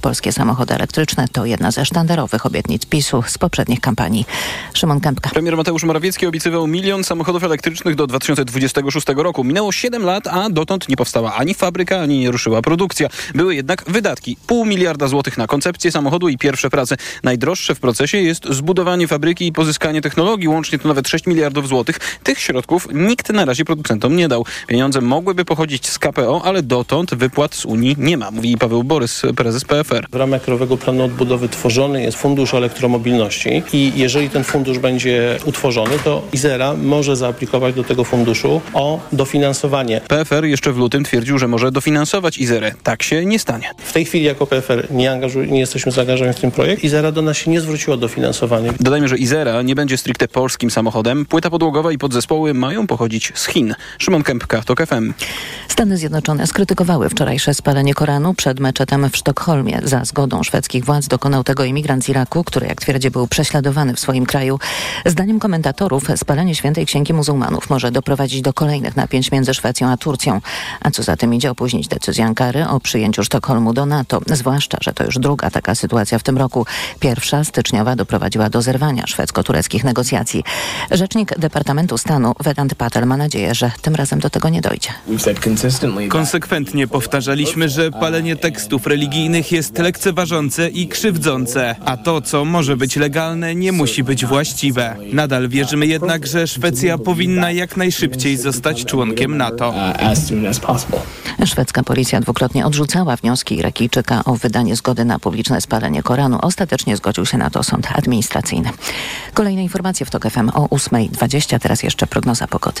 Polskie samochody elektryczne to jedna ze sztandarowych obietnic PiSu z poprzednich kampanii. Szymon Kępka. Premier Mateusz Morawiecki obiecywał milion samochodów elektrycznych do 2026 roku. Minęło 7 lat, a dotąd nie powstała ani fabryka, ani nie ruszyła produkcja. Były jednak wydatki. Pół miliarda złotych na koncepcję samochodu i pierwsze prace. Najdroższe w procesie jest zbudowanie fabryki i pozyskanie technologii. Łącznie to nawet 6 miliardów złotych. Tych środków nikt na razie producentom nie dał. Pieniądze mogłyby pochodzić z KPO, ale dotąd wypłat z Unii nie ma, mówi Paweł Borys, prezes W ramach Krajowego Planu Odbudowy tworzony jest Fundusz Elektromobilności i jeżeli ten fundusz będzie utworzony, to Izera może zaaplikować do tego funduszu o dofinansowanie. PFR jeszcze w lutym twierdził, że może dofinansować Izerę. Tak się nie stanie. W tej chwili jako PFR nie, angażuj, nie jesteśmy zaangażowani w ten projekt. Izera do nas się nie zwróciła o dofinansowanie. Dodajmy, że Izera nie będzie stricte polskim samochodem. Płyta podłogowa i podzespoły mają pochodzić z Chin. Szymon Kępka, TOK FM. Stany Zjednoczone skrytykowały wczorajsze spalenie Koranu przed meczetem w Sztokholmie. Za zgodą szwedzkich władz dokonał tego imigrant z Iraku, który jak twierdzi był prześladowany w swoim kraju. Zdaniem komentatorów spalenie świętej księgi muzułmanów może doprowadzić do kolejnych napięć między Szwecją a Turcją. A co za tym idzie opóźnić decyzję Ankary o przyjęciu Sztokholmu do NATO. Zwłaszcza, że to już druga taka sytuacja w tym roku. Pierwsza styczniowa doprowadziła do zerwania szwedzko-tureckich negocjacji. Rzecznik Departamentu Stanu Vedant Patel ma nadzieję, że tym razem do tego nie dojdzie. Konsekwentnie powtarzaliśmy, że palenie tekstów religijnych jest lekceważące i krzywdzące, a to, co może być legalne, nie musi być właściwe. Nadal wierzymy jednak, że Szwecja powinna jak najszybciej zostać członkiem NATO. Szwedzka policja dwukrotnie odrzucała wnioski Irakijczyka o wydanie zgody na publiczne spalenie Koranu. Ostatecznie zgodził się na to sąd administracyjny. Kolejne informacje w TOK FM o 8.20. Teraz jeszcze prognoza pogody.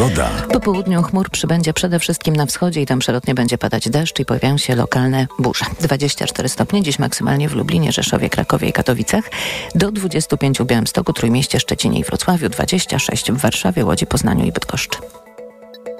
Pogoda. Po południu chmur przybędzie przede wszystkim na wschodzie i tam przelotnie będzie padać deszcz i pojawiają się lokalne burze. 24 stopnie dziś maksymalnie w Lublinie, Rzeszowie, Krakowie i Katowicach. Do 25 w Białymstoku, Trójmieście, Szczecinie i Wrocławiu. 26 w Warszawie, Łodzi, Poznaniu i Bydgoszczy.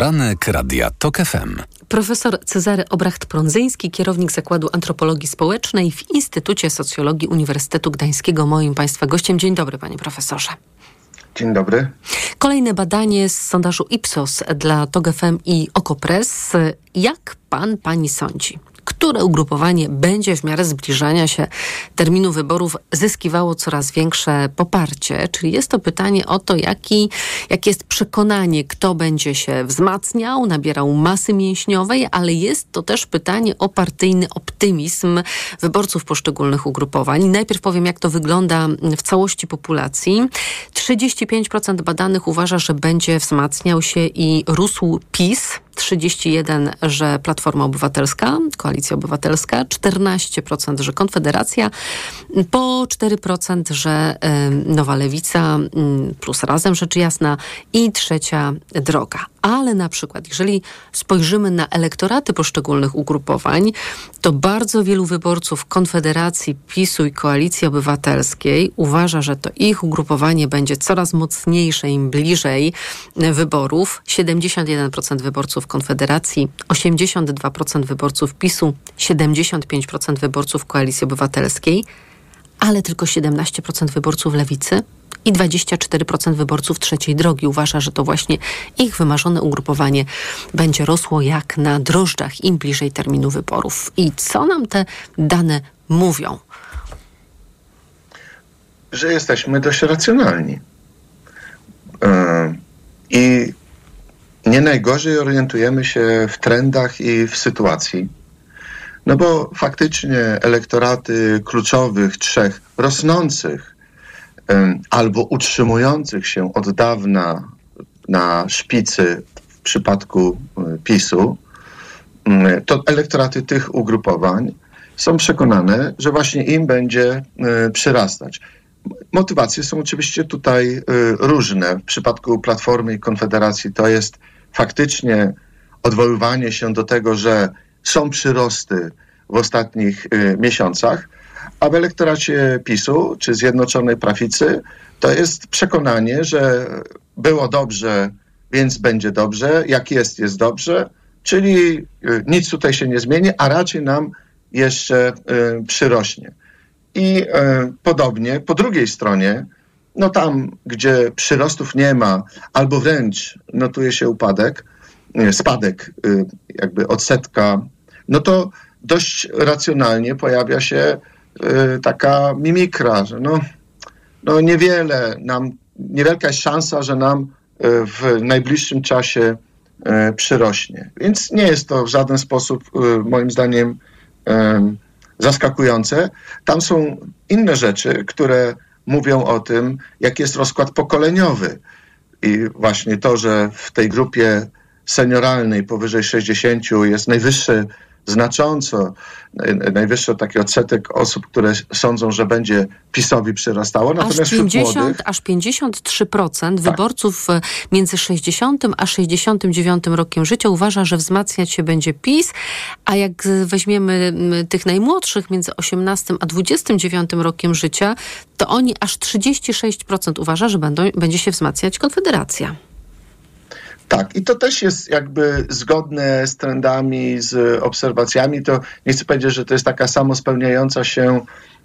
Poranek Radia TOK FM. Profesor Cezary Obracht-Prądzyński, kierownik Zakładu Antropologii Społecznej w Instytucie Socjologii Uniwersytetu Gdańskiego, moim Państwa gościem. Dzień dobry, panie profesorze. Dzień dobry. Kolejne badanie z sondażu Ipsos dla TOG FM i Okopres. Jak pan, pani sądzi? Które ugrupowanie będzie w miarę zbliżania się terminu wyborów zyskiwało coraz większe poparcie. Czyli jest to pytanie o to, jaki, jakie jest przekonanie, kto będzie się wzmacniał, nabierał masy mięśniowej, ale jest to też pytanie o partyjny optymizm wyborców poszczególnych ugrupowań. Najpierw powiem, jak to wygląda w całości populacji. 35% badanych uważa, że będzie wzmacniał się i rósł PiS. 31, że Platforma Obywatelska, Koalicja Obywatelska, 14%, że Konfederacja, po 4%, że Nowa Lewica plus Razem rzecz jasna i trzecia droga. Ale na przykład, jeżeli spojrzymy na elektoraty poszczególnych ugrupowań, to bardzo wielu wyborców Konfederacji, PiSu i Koalicji Obywatelskiej uważa, że to ich ugrupowanie będzie coraz mocniejsze im bliżej wyborów. 71% wyborców Konfederacji, 82% wyborców PiSu, 75% wyborców Koalicji Obywatelskiej, ale tylko 17% wyborców Lewicy i 24% wyborców trzeciej drogi uważa, że to właśnie ich wymarzone ugrupowanie będzie rosło jak na drożdżach im bliżej terminu wyborów. I co nam te dane mówią? Że jesteśmy dość racjonalni. Yy, I nie najgorzej orientujemy się w trendach i w sytuacji. No bo faktycznie elektoraty kluczowych, trzech rosnących albo utrzymujących się od dawna na szpicy w przypadku PiSu mm, to elektoraty tych ugrupowań są przekonane, że właśnie im będzie przyrastać. Motywacje są oczywiście tutaj różne. W przypadku Platformy i Konfederacji to jest faktycznie odwoływanie się do tego, że są przyrosty w ostatnich miesiącach, a w elektoracie PiSu czy Zjednoczonej Prawicy to jest przekonanie, że było dobrze, więc będzie dobrze, jak jest, jest dobrze, czyli y, nic tutaj się nie zmieni, a raczej nam jeszcze y, przyrośnie. I y, podobnie po drugiej stronie, no tam, gdzie przyrostów nie ma, albo wręcz notuje się upadek, spadek jakby odsetka, no to dość racjonalnie pojawia się taka mimikra, że no no niewiele nam, niewielka jest szansa, że nam e, w najbliższym czasie e, przyrośnie. Więc nie jest to w żaden sposób, moim zdaniem, zaskakujące. Tam są inne rzeczy, które mówią o tym, jaki jest rozkład pokoleniowy. I właśnie to, że w tej grupie senioralnej powyżej 60 jest najwyższy znacząco najwyższy taki odsetek osób, które sądzą, że będzie PiSowi przyrastało. Natomiast aż 50, młodych... aż 53% tak. wyborców e, między 60 a 69 rokiem życia uważa, że wzmacniać się będzie PiS, a jak weźmiemy tych najmłodszych między 18 a 29 rokiem życia, to oni aż 36% uważa, że będą, będzie się wzmacniać Konfederacja. Tak, i to też jest jakby zgodne z trendami, z obserwacjami. To nie chcę powiedzieć, że to jest taka samospełniająca się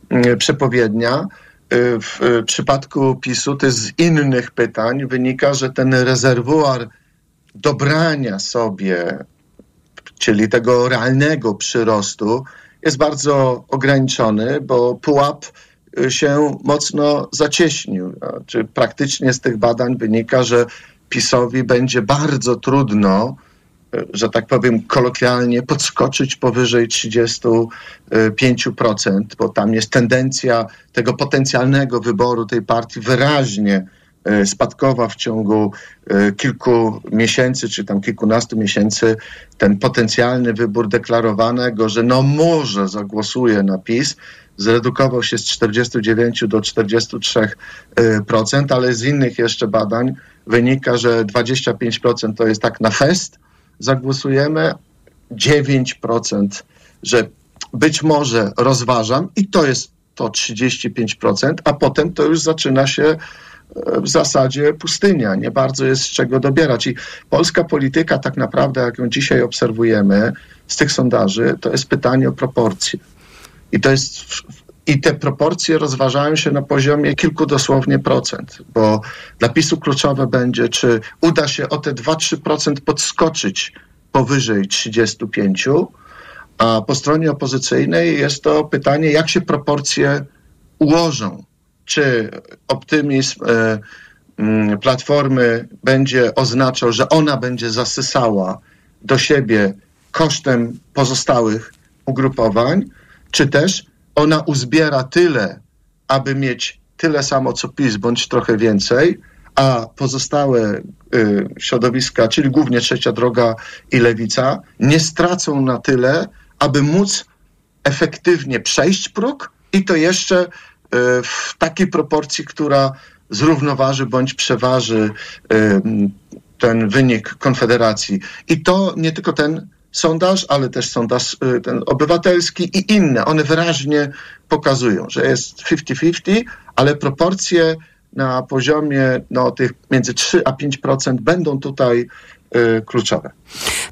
mm, przepowiednia. Y, w y, przypadku PiSu to z innych pytań wynika, że ten rezerwuar dobrania sobie, czyli tego realnego przyrostu, jest bardzo ograniczony, bo pułap y, się mocno zacieśnił. Czy praktycznie z tych badań wynika, że PiSowi będzie bardzo trudno, e, że tak powiem kolokwialnie, podskoczyć powyżej 35%, bo tam jest tendencja tego potencjalnego wyboru tej partii wyraźnie spadkowa w ciągu e, kilku miesięcy, czy tam kilkunastu miesięcy, ten potencjalny wybór deklarowanego, że no może zagłosuje na PiS, zredukował się z 49 do 43%, ale z innych jeszcze badań wynika, że 25% to jest tak na fest, zagłosujemy, 9%, że być może rozważam i to jest to 35%, a potem to już zaczyna się e, w zasadzie pustynia. Nie bardzo jest z czego dobierać. I polska polityka, tak naprawdę, jak ją dzisiaj obserwujemy z tych sondaży, to jest pytanie o proporcje. I to jest i te proporcje rozważają się na poziomie kilku dosłownie procent, bo dla PiSu kluczowe będzie, czy uda się o te 2-3% podskoczyć powyżej 35, a po stronie opozycyjnej jest to pytanie, jak się proporcje ułożą. Czy optymizm e, mm, Platformy będzie oznaczał, że ona będzie zasysała do siebie kosztem pozostałych ugrupowań, czy też ona uzbiera tyle, aby mieć tyle samo co PiS, bądź trochę więcej, a pozostałe y, środowiska, czyli głównie Trzecia Droga i Lewica, nie stracą na tyle, aby móc efektywnie przejść próg i to jeszcze w takiej proporcji, która zrównoważy bądź przeważy y, ten wynik Konfederacji. I to nie tylko ten sondaż, ale też sondaż y, ten obywatelski i inne. One wyraźnie pokazują, że jest 50-50, ale proporcje na poziomie no, tych między 3 a 5% będą tutaj Y, kluczowe.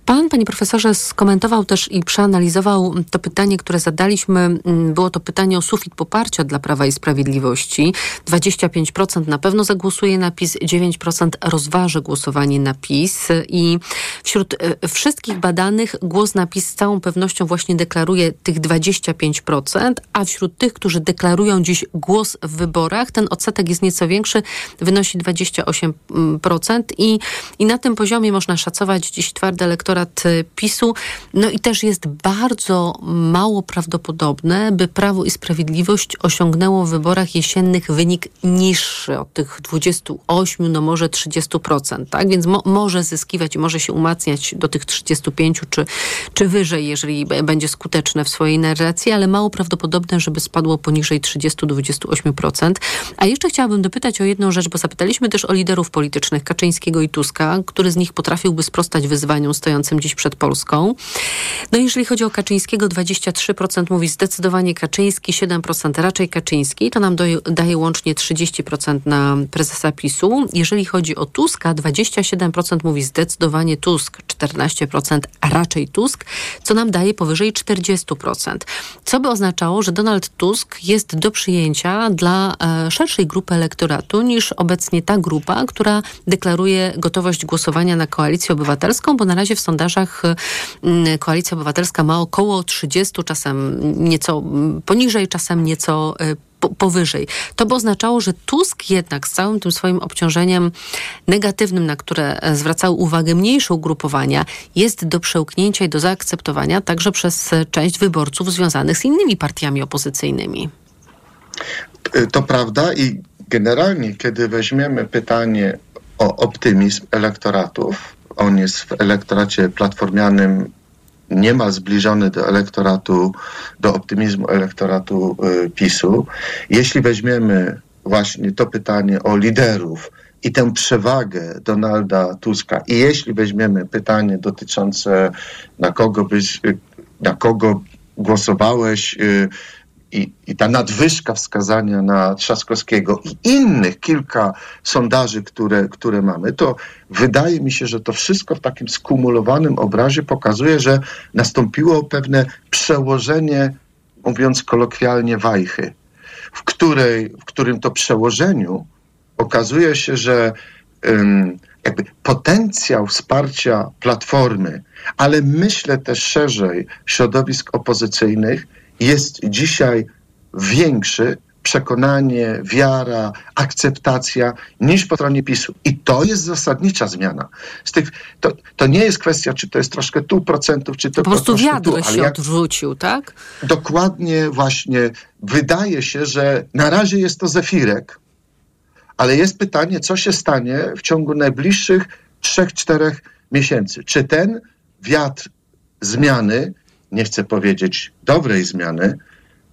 Pan, panie profesorze, skomentował też i przeanalizował to pytanie, które zadaliśmy. Mm, było to pytanie o sufit poparcia dla Prawa i Sprawiedliwości. 25% na pewno zagłosuje na PiS, 9% rozważy głosowanie na PiS i wśród y, wszystkich badanych głos na PiS z całą pewnością właśnie deklaruje tych 25%, a wśród tych, którzy deklarują dziś głos w wyborach, ten odsetek jest nieco większy, wynosi 28% i, i na tym poziomie można można szacować dziś twardy elektorat y, PiSu. No i też jest bardzo mało prawdopodobne, by Prawo i Sprawiedliwość osiągnęło w wyborach jesiennych wynik niższy od tych 28, no może 30%, tak? Więc mo może zyskiwać i może się umacniać do tych 35 czy, czy wyżej, jeżeli będzie skuteczne w swojej narracji, ale mało prawdopodobne, żeby spadło poniżej 30-28%. A jeszcze chciałabym dopytać o jedną rzecz, bo zapytaliśmy też o liderów politycznych Kaczyńskiego i Tuska, który z nich potrafiłby sprostać wyzwaniom stojącym dziś przed Polską. No jeżeli chodzi o Kaczyńskiego, 23% mówi zdecydowanie Kaczyński, 7% raczej Kaczyński. To nam daje łącznie 30% na prezesa PiSu. Jeżeli chodzi o Tuska, 27% mówi zdecydowanie Tusk, 14% raczej Tusk, co nam daje powyżej 40%. Co by oznaczało, że Donald Tusk jest do przyjęcia dla e, szerszej grupy elektoratu niż obecnie ta grupa, która deklaruje gotowość głosowania na koalicję obywatelską, bo na razie w sondażach mm, koalicja obywatelska ma około 30, czasem nieco poniżej, czasem nieco e, powyżej. To by oznaczało, że Tusk jednak z całym tym swoim obciążeniem negatywnym, na które e, zwracały uwagę mniejsze ugrupowania, jest do przełknięcia i do zaakceptowania także przez część wyborców związanych z innymi partiami opozycyjnymi. To prawda i generalnie, kiedy weźmiemy pytanie o optymizm elektoratów, on jest w elektoracie platformianym niemal zbliżony do elektoratu, do optymizmu elektoratu y, PiSu. Jeśli weźmiemy właśnie to pytanie o liderów i tę przewagę Donalda Tuska i jeśli weźmiemy pytanie dotyczące na kogo byś, na kogo głosowałeś, y, i, i ta nadwyżka wskazania na Trzaskowskiego i innych kilka sondaży, które, które mamy, to wydaje mi się, że to wszystko w takim skumulowanym obrazie pokazuje, że nastąpiło pewne przełożenie, mówiąc kolokwialnie, wajchy, w, której, w którym to przełożeniu okazuje się, że um, jakby potencjał wsparcia platformy, ale myślę też szerzej środowisk opozycyjnych, jest dzisiaj większy, przekonanie, wiara, akceptacja niż po stronie PiSu. I to jest zasadnicza zmiana. Z tych, to, to nie jest kwestia, czy to jest troszkę tu procentów, czy to po prostu wiatr tu, się jak, odwrócił, tak? Dokładnie właśnie. Wydaje się, że na razie jest to zefirek, ale jest pytanie, co się stanie w ciągu najbliższych 3-4 miesięcy. Czy ten wiatr zmiany nie chcę powiedzieć dobrej zmiany,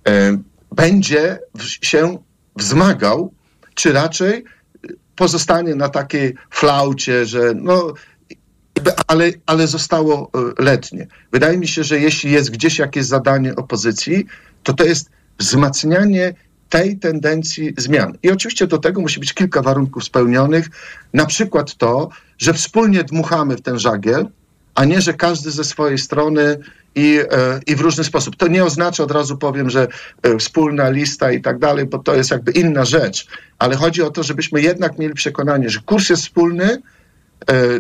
e, będzie się wzmagał, czy raczej pozostanie na takiej flaucie, że no, ale, ale zostało e, letnie. Wydaje mi się, że jeśli jest gdzieś jakieś zadanie opozycji, to to jest wzmacnianie tej tendencji zmian. I oczywiście do tego musi być kilka warunków spełnionych, na przykład to, że wspólnie dmuchamy w ten żagiel, a nie, że każdy ze swojej strony i, e, i w różny sposób. To nie oznacza, od razu powiem, że e, wspólna lista i tak dalej, bo to jest jakby inna rzecz, ale chodzi o to, żebyśmy jednak mieli przekonanie, że kurs jest wspólny, e,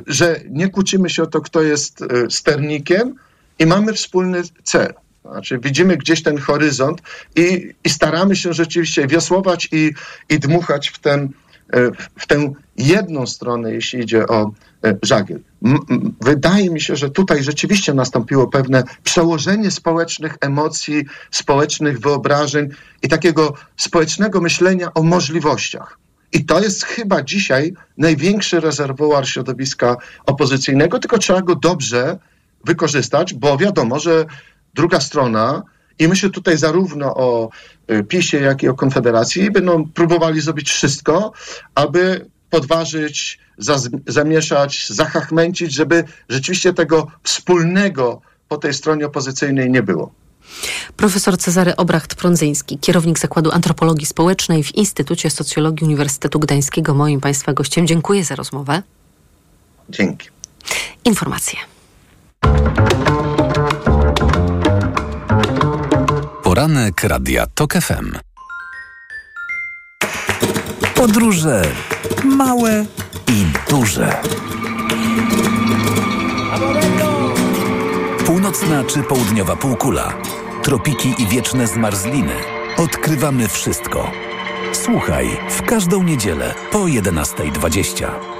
że nie kłócimy się o to, kto jest sternikiem i mamy wspólny cel. Znaczy widzimy gdzieś ten horyzont i, i staramy się rzeczywiście wiosłować i, i dmuchać w, ten, w tę jedną stronę, jeśli idzie o żagiel. Wydaje mi się, że tutaj rzeczywiście nastąpiło pewne przełożenie społecznych emocji, społecznych wyobrażeń i takiego społecznego myślenia o możliwościach. I to jest chyba dzisiaj największy rezerwuar środowiska opozycyjnego, tylko trzeba go dobrze wykorzystać, bo wiadomo, że druga strona, i myślę tutaj zarówno o y, PiSie, jak i o Konfederacji, będą próbowali zrobić wszystko, aby podważyć, zamieszać, zachachmęcić, żeby rzeczywiście tego wspólnego po tej stronie opozycyjnej nie było. Profesor Cezary Obracht-Prądzyński, kierownik Zakładu Antropologii Społecznej w Instytucie Socjologii Uniwersytetu Gdańskiego, moim Państwa gościem. Dziękuję za rozmowę. Dzięki. Informacje. Poranek Radia TOK FM. Podróże małe i duże. Północna czy południowa półkula, tropiki i wieczne zmarzliny. Odkrywamy wszystko. Słuchaj w każdą niedzielę po 11.20.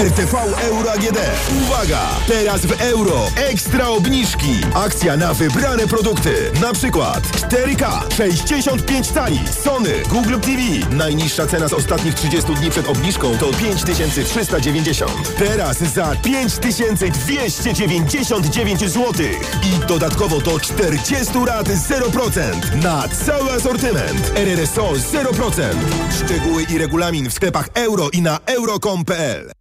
RTV Euro AGD. Uwaga! Teraz w euro ekstra obniżki. Akcja na wybrane produkty. Na przykład 4K 65 cali Sony Google TV. Najniższa cena z ostatnich 30 dni przed obniżką to 5390. Teraz za 5299 zł. I dodatkowo do 40 rat 0% na cały asortyment. RRSO 0%. Szczegóły i regulamin w sklepach euro i na euro.com.pl.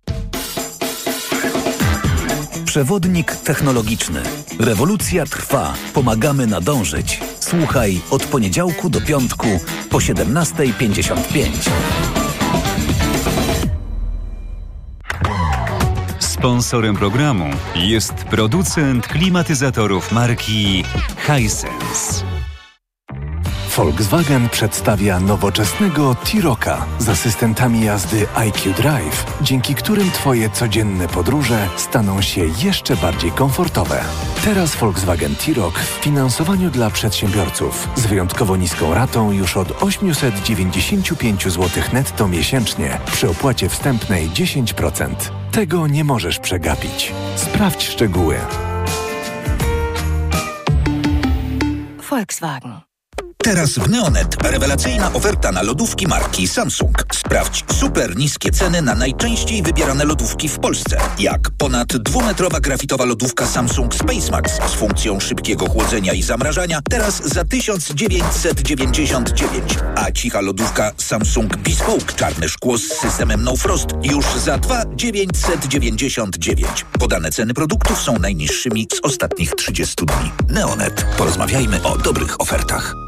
Przewodnik technologiczny. Rewolucja trwa. Pomagamy nadążyć. Słuchaj od poniedziałku do piątku po 17.55. Sponsorem programu jest producent klimatyzatorów marki Hisense. Volkswagen przedstawia nowoczesnego T-Rocka z asystentami jazdy IQ Drive, dzięki którym Twoje codzienne podróże staną się jeszcze bardziej komfortowe. Teraz Volkswagen T-Rock w finansowaniu dla przedsiębiorców z wyjątkowo niską ratą już od 895 zł netto miesięcznie przy opłacie wstępnej 10%. Tego nie możesz przegapić. Sprawdź szczegóły. Volkswagen. Teraz w Neonet rewelacyjna oferta na lodówki marki Samsung. Sprawdź super niskie ceny na najczęściej wybierane lodówki w Polsce. Jak ponad dwumetrowa grafitowa lodówka Samsung Space Max z funkcją szybkiego chłodzenia i zamrażania teraz za 1999. A cicha lodówka Samsung Bespoke czarne szkło z systemem No Frost już za 2,999. Podane ceny produktów są najniższymi z ostatnich 30 dni. Neonet. Porozmawiajmy o dobrych ofertach.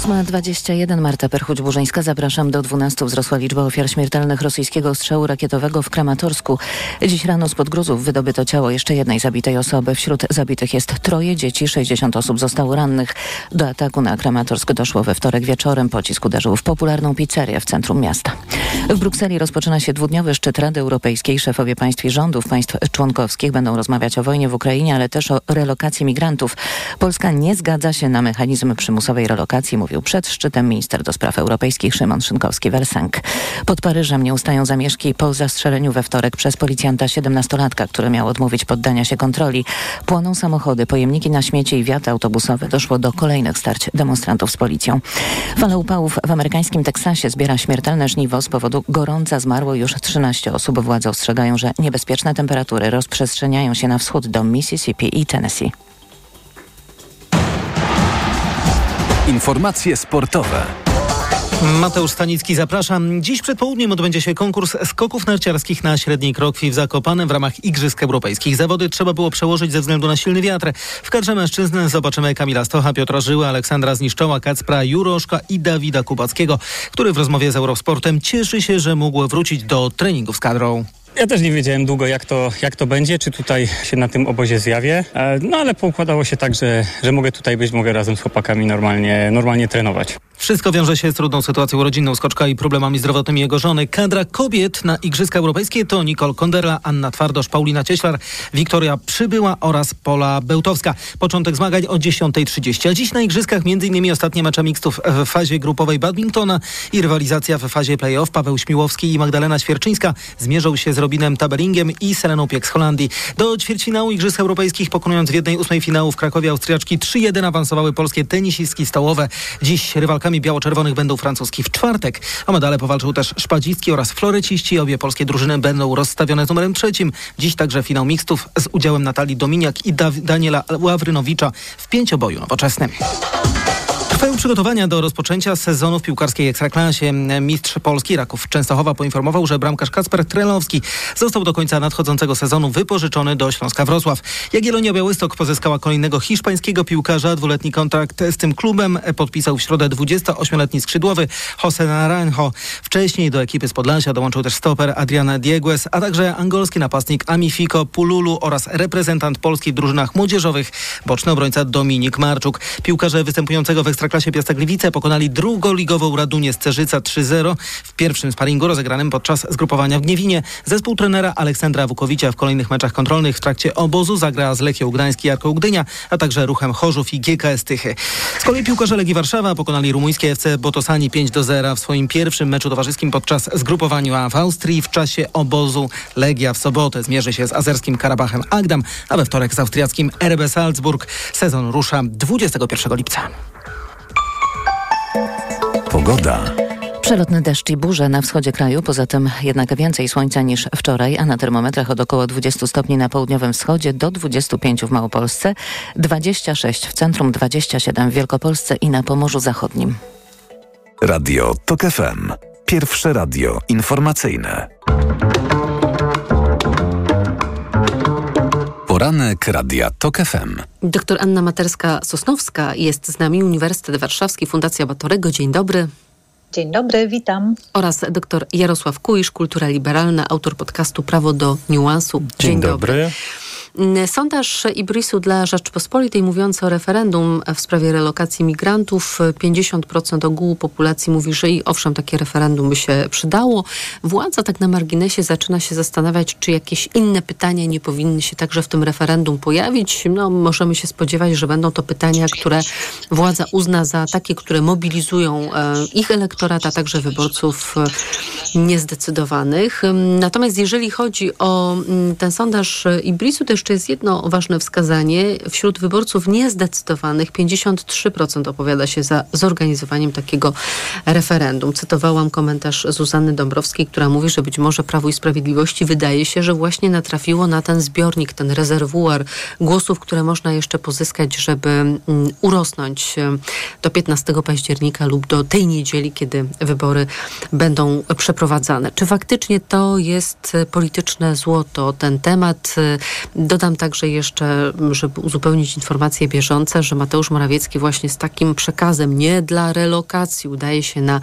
8.21 Marta Perchuć-Burzyńska. Zapraszam do 12. Wzrosła liczba ofiar śmiertelnych rosyjskiego ostrzału rakietowego w Kramatorsku. Dziś rano spod gruzów wydobyto ciało jeszcze jednej zabitej osoby. Wśród zabitych jest troje dzieci, 60 osób zostało rannych. Do ataku na Kramatorsk doszło we wtorek wieczorem. Pocisk uderzył w popularną pizzerię w centrum miasta. W Brukseli rozpoczyna się dwudniowy szczyt Rady Europejskiej. Szefowie państw i rządów państw członkowskich będą rozmawiać o wojnie w Ukrainie, ale też o relokacji migrantów. Polska nie zgadza się na mechanizm przymusowej relokacji mówił przed szczytem minister do spraw europejskich Szymon Szynkowski-Wersank. Pod Paryżem nie ustają zamieszki po zastrzeleniu we wtorek przez policjanta 17-latka, który miał odmówić poddania się kontroli. Płoną samochody, pojemniki na śmieci i wiaty autobusowe. Doszło do kolejnych starć demonstrantów z policją. Fala upałów w amerykańskim Teksasie zbiera śmiertelne żniwo. Z powodu gorąca zmarło już 13 osób. Władze ostrzegają, że niebezpieczne temperatury rozprzestrzeniają się na wschód do Mississippi i Tennessee. Informacje sportowe. Mateusz Stanicki, zapraszam. Dziś przed południem odbędzie się konkurs skoków narciarskich na średniej krokwi w Zakopanem w ramach Igrzysk Europejskich. Zawody trzeba było przełożyć ze względu na silny wiatr. W kadrze mężczyzn zobaczymy Kamila Stocha, Piotra Żyły, Aleksandra Zniszczoła, Kacpra Juroszka i Dawida Kubackiego, który w rozmowie z Eurosportem cieszy się, że mógł wrócić do treningów z kadrą. Ja też nie wiedziałem długo, jak to, jak to będzie, czy tutaj się na tym obozie zjawię. E, no ale poukładało się tak, że, że mogę tutaj być, mogę razem z chłopakami normalnie, normalnie trenować. Wszystko wiąże się z trudną sytuacją rodzinną Skoczka i problemami zdrowotnymi jego żony. Kadra kobiet na Igrzyska Europejskie to Nicole Konderla, Anna Twardosz, Paulina Cieślar, Wiktoria Przybyła oraz Pola Bełtowska. Początek zmagań o 10.30. A dziś na Igrzyskach m.in. ostatnie mecze mixtów w fazie grupowej badmintona i rywalizacja w fazie play-off. Paweł Śmiłowski i Magdalena Świerczyńska zmierzą się z Robinem Taberingiem i Seleną Piek z Holandii. Do ćwierćfinału Igrzysk Europejskich pokonując w jednej ósmej finału w Krakowie Austriaczki 3-1 awansowały polskie tenisistki stołowe. Dziś rywalkami biało-czerwonych będą francuski w czwartek. O medale powalczył też szpadzicki oraz floreciści. Obie polskie drużyny będą rozstawione z numerem trzecim. Dziś także finał mixtów z udziałem Natalii Dominiak i Daniela Ławrynowicza w pięcioboju nowoczesnym. Trwają przygotowania do rozpoczęcia sezonu w piłkarskiej Ekstraklasie. Mistrz Polski Raków Częstochowa poinformował, że bramkarz Kacper Trelowski został do końca nadchodzącego sezonu wypożyczony do Śląska Wrocław. Jagiellonia Białystok pozyskała kolejnego hiszpańskiego piłkarza. Dwuletni kontrakt z tym klubem podpisał w środę 28-letni skrzydłowy Jose Naranjo. Wcześniej do ekipy z Podlasia dołączył też stoper Adriana Diegues, a także angolski napastnik Amifiko Pululu oraz reprezentant Polski w drużynach młodzieżowych, boczny obrońca Dominik Marczuk. Piłkarze występującego w Ekstraklasie Ekstraklasie Piastek Gliwice pokonali drugoligową Radunię z Cerzyca 3-0 w pierwszym sparingu rozegranym podczas zgrupowania w Gniewinie. Zespół trenera Aleksandra Wukowicia w kolejnych meczach kontrolnych w trakcie obozu zagra z Lechią Gdańsk i Jarką Gdynia, a także Ruchem Chorzów i GKS Tychy. Z kolei piłkarze Legii Warszawa pokonali rumuńskie FC Botosani 5-0 w swoim pierwszym meczu towarzyskim podczas zgrupowania w Austrii. W czasie obozu Legia w sobotę zmierzy się z azerskim Karabachem Agdam, a we wtorek z austriackim RB Salzburg. Sezon rusza 21 lipca. Pogoda. Przelotny deszcz i burze na wschodzie kraju, poza tym jednak więcej słońca niż wczoraj, a na termometrach od około 20 stopni na południowym wschodzie do 25 w Małopolsce, 26 w centrum, 27 w Wielkopolsce i na Pomorzu Zachodnim. Radio TOK FM. Pierwsze radio informacyjne. Poranek Radia TOK FM. Doktor Anna Materska-Sosnowska jest z nami, Uniwersytet Warszawski, Fundacja Batorego. Dzień dobry. Dzień dobry, witam. Oraz dr Jarosław Kuisz, Kultura Liberalna, autor podcastu Prawo do Niuansu. Dzień, Dzień dobry. dobry. Sondaż Ibrisu dla Rzeczpospolitej mówiący o referendum w sprawie relokacji migrantów. 50% ogółu populacji mówi, że i owszem, takie referendum by się przydało. Władza tak na marginesie zaczyna się zastanawiać, czy jakieś inne pytania nie powinny się także w tym referendum pojawić. No, możemy się spodziewać, że będą to pytania, które władza uzna za takie, które mobilizują e, ich elektorat, a także wyborców e, niezdecydowanych. Natomiast jeżeli chodzi o mm, ten sondaż Ibrisu, to jeszcze jest jedno ważne wskazanie. Wśród wyborców niezdecydowanych 53% opowiada się za zorganizowaniem takiego referendum. Cytowałam komentarz Zuzanny Dąbrowskiej, która mówi, że być może Prawo i Sprawiedliwości wydaje się, że właśnie natrafiło na ten zbiornik, ten rezerwuar głosów, które można jeszcze pozyskać, żeby mm, urosnąć do 15 października lub do tej niedzieli, kiedy wybory będą przeprowadzane. Czy faktycznie to jest polityczne złoto, ten temat? Dodam także jeszcze, żeby uzupełnić informacje bieżące, że Mateusz Morawiecki właśnie z takim przekazem nie dla relokacji udaje się na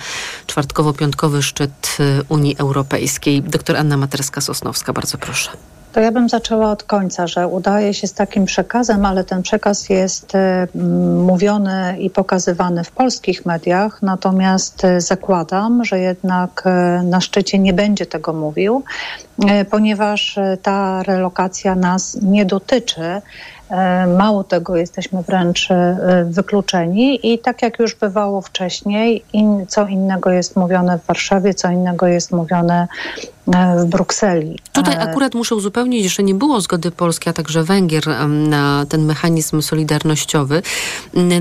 czwartkowo-piątkowy szczyt y, Unii Europejskiej. Doktor Anna Materska-Sosnowska, bardzo proszę. To ja bym zaczęła od końca, że udaje się z takim przekazem, ale ten przekaz jest y, mówiony i pokazywany w polskich mediach, natomiast y, zakładam, że jednak na szczycie nie będzie tego mówił, ponieważ ta relokacja nas nie dotyczy. Mało tego, jesteśmy wręcz wykluczeni i tak jak już bywało wcześniej, in, co innego jest mówione w Warszawie, co innego jest mówione w Brukseli. Tutaj akurat muszę uzupełnić, że nie było zgody Polski, a także Węgier na ten mechanizm solidarnościowy.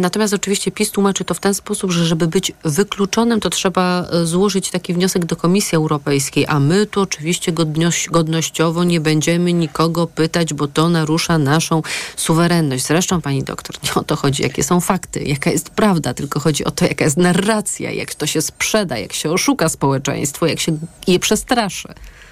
Natomiast oczywiście PiS tłumaczy to w ten sposób, że żeby być wykluczonym, to trzeba e, złożyć taki wniosek do Komisji Europejskiej, a my tu oczywiście godnościowo nie będziemy nikogo pytać, bo to narusza naszą suwerenność. Zresztą, pani doktor, nie o to chodzi, jakie są fakty, jaka jest prawda, tylko chodzi o to, jaka jest narracja, jak to się sprzeda, jak się oszuka społeczeństwo, jak się je przestraszy.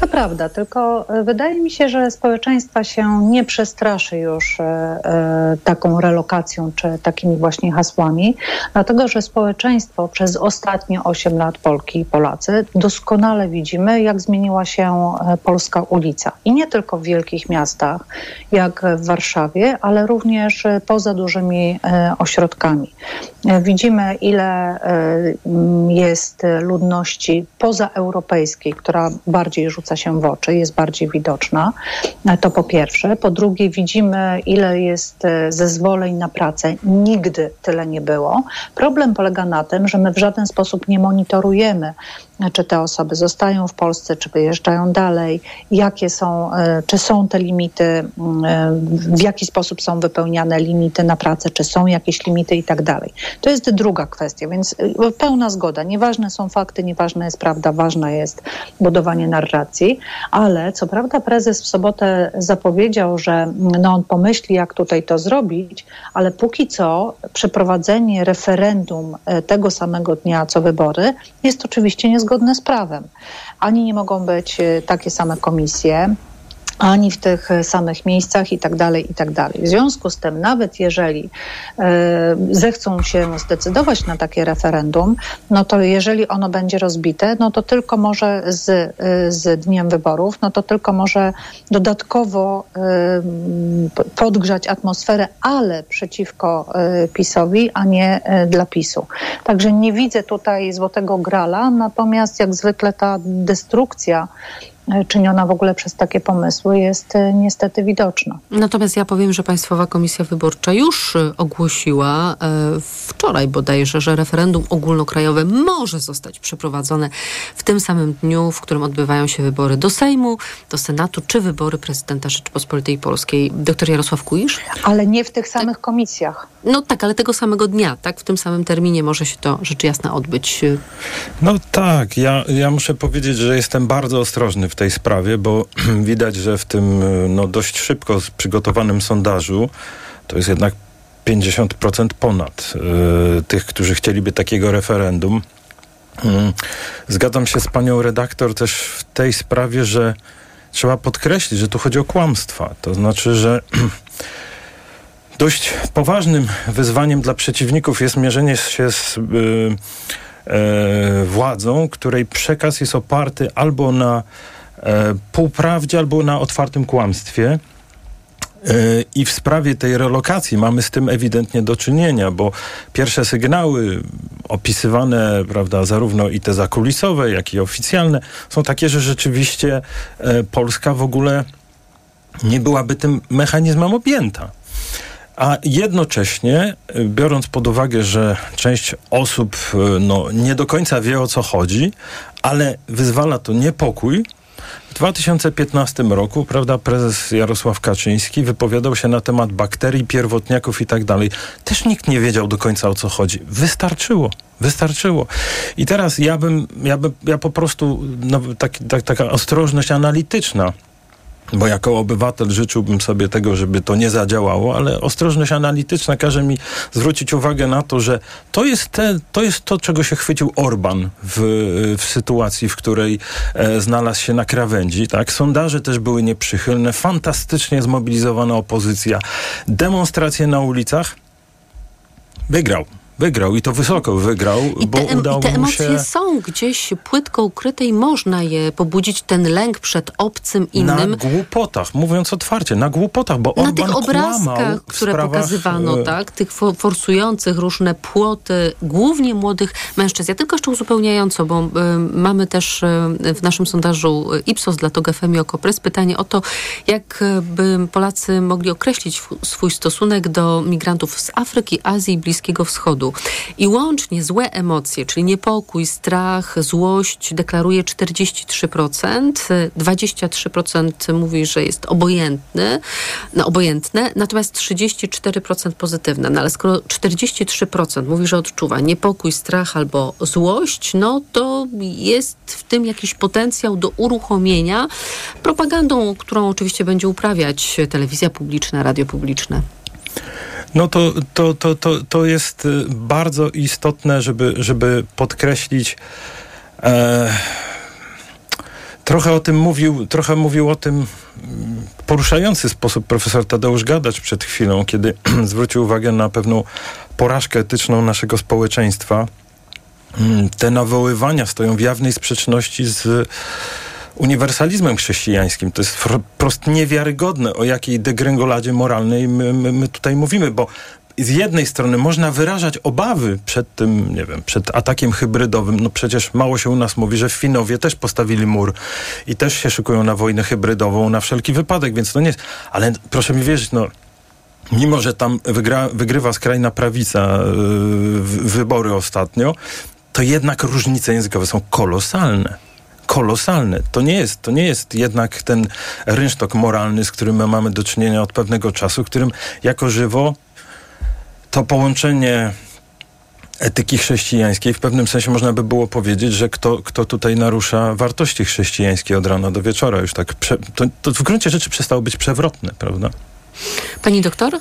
To prawda, tylko e, wydaje mi się, że społeczeństwa się nie przestraszy już e, e, taką relokacją czy takimi właśnie hasłami, dlatego że społeczeństwo przez ostatnie 8 lat Polki i Polacy doskonale widzimy, jak zmieniła się polska ulica. I nie tylko w wielkich miastach, jak w Warszawie, ale również poza dużymi ośrodkami. Widzimy, ile jest ludności pozaeuropejskiej, która bardziej rzuca się w oczy, jest bardziej widoczna. To po pierwsze. Po drugie, widzimy, ile jest e, zezwoleń na pracę. Nigdy tyle nie było. Problem polega na tym, że my w żaden sposób nie monitorujemy czy te osoby zostają w Polsce, czy wyjeżdżają dalej, jakie są, e, czy są te limity, e, w jaki sposób są wypełniane limity na pracę, czy są jakieś limity i tak dalej. To jest druga kwestia, więc e, pełna zgoda. Nieważne są fakty, nieważna jest prawda, ważne jest budowanie narracji, ale co prawda prezes w sobotę zapowiedział, że no on pomyśli, jak tutaj to zrobić, ale póki co przeprowadzenie referendum tego samego dnia co wybory jest oczywiście niezgodne zgodne z prawem. Ani nie mogą być e, takie same komisje, ani w tych samych miejscach i tak dalej, i tak dalej. W związku z tym, nawet jeżeli e, zechcą się zdecydować na takie referendum, no to jeżeli ono będzie rozbite, no to tylko może z, e, z dniem wyborów, no to tylko może dodatkowo e, podgrzać atmosferę, ale przeciwko PiSowi, a nie dla PiSu. Także nie widzę tutaj złotego grala, natomiast jak zwykle ta destrukcja czyniona w ogóle przez takie pomysły jest e, niestety widoczna. Natomiast ja powiem, że Państwowa Komisja Wyborcza już e, ogłosiła e, wczoraj bodajże, że referendum ogólnokrajowe może zostać przeprowadzone w tym samym dniu, w którym odbywają się wybory do Sejmu, do Senatu czy wybory prezydenta Rzeczypospolitej Polskiej. Doktor Jarosław Kuisz? Ale nie w tych samych komisjach. No tak, ale tego samego dnia, tak? W tym samym terminie może się to rzecz jasna odbyć. No tak, ja, ja muszę powiedzieć, że jestem bardzo ostrożny w tej sprawie, bo widać, że w tym no, dość szybko przygotowanym sondażu to jest jednak 50% ponad y, tych, którzy chcieliby takiego referendum. Y, zgadzam się z panią redaktor też w tej sprawie, że trzeba podkreślić, że tu chodzi o kłamstwa. To znaczy, że dość poważnym wyzwaniem dla przeciwników jest mierzenie się z y, władzą, której przekaz jest oparty albo na e, półprawdzie, albo na otwartym kłamstwie. E, I w sprawie tej relokacji mamy z tym ewidentnie do czynienia, bo pierwsze sygnały opisywane, prawda, zarówno i te zakulisowe, jak i oficjalne, są takie, że rzeczywiście e, Polska w ogóle nie byłaby tym mechanizmem objęta. A jednocześnie, biorąc pod uwagę, że część osób no, nie do końca wie o co chodzi, ale wyzwala to niepokój, w 2015 roku, prawda, prezes Jarosław Kaczyński wypowiadał się na temat bakterii, pierwotniaków i tak dalej. Też nikt nie wiedział do końca o co chodzi. Wystarczyło. Wystarczyło. I teraz ja bym, ja, bym, ja po prostu, no, tak, tak, taka ostrożność analityczna bo jako obywatel życzyłbym sobie tego, żeby to nie zadziałało, ale ostrożność analityczna każe mi zwrócić uwagę na to, że to jest, te, to, jest to, czego się chwycił Orban w, w sytuacji, w której e, znalazł się na krawędzi. Tak? Sondaże też były nieprzychylne, fantastycznie zmobilizowana opozycja, demonstracje na ulicach. Wygrał wygrał i to wysoko wygrał, I bo te, udało i te mu emocje się... są gdzieś płytko ukryte i można je pobudzić, ten lęk przed obcym, innym. Na głupotach, mówiąc otwarcie, na głupotach, bo na tych obrazkach, które sprawach, pokazywano, e, tak, tych for, forsujących różne płoty, głównie młodych mężczyzn. Ja tylko jeszcze uzupełniająco, bo y, mamy też y, w naszym sondażu Ipsos dla TOG FM i Okopres pytanie o to, jak by Polacy mogli określić swój stosunek do migrantów z Afryki, Azji i Bliskiego Wschodu. I łącznie złe emocje, czyli niepokój, strach, złość deklaruje 43%, 23% mówi, że jest obojętny, no obojętne, natomiast 34% pozytywne. No ale skoro 43% mówi, że odczuwa niepokój, strach albo złość, no to jest w tym jakiś potencjał do uruchomienia propagandą, którą oczywiście będzie uprawiać telewizja publiczna, radio publiczne. No to, to, to, to, to jest y, bardzo istotne, żeby, żeby podkreślić. E, trochę o tym mówił, trochę mówił o tym mm, poruszający sposób profesor Tadeusz Gadacz przed chwilą, kiedy zwrócił uwagę na pewną porażkę etyczną naszego społeczeństwa. Mm, te nawoływania stoją w jawnej sprzeczności z uniwersalizmem chrześcijańskim. To jest wprost niewiarygodne, o jakiej degrengoladzie moralnej my, my, my tutaj mówimy, bo z jednej strony można wyrażać obawy przed tym, nie wiem, przed atakiem hybrydowym. No przecież mało się u nas mówi, że Finowie też postawili mur i też się szykują na wojnę hybrydową na wszelki wypadek, więc to nie jest. Ale proszę mi wierzyć, no mimo że tam wygra, wygrywa skrajna prawica yy, wybory ostatnio, to jednak różnice językowe są kolosalne kolosalne. To nie jest, to nie jest jednak ten rynsztok moralny, z którym my mamy do czynienia od pewnego czasu, którym jako żywo to połączenie etyki chrześcijańskiej, w pewnym sensie można by było powiedzieć, że kto, kto tutaj narusza wartości chrześcijańskie od rana do wieczora, już tak, prze, to, to w gruncie rzeczy przestało być przewrotne, prawda? Pani doktor?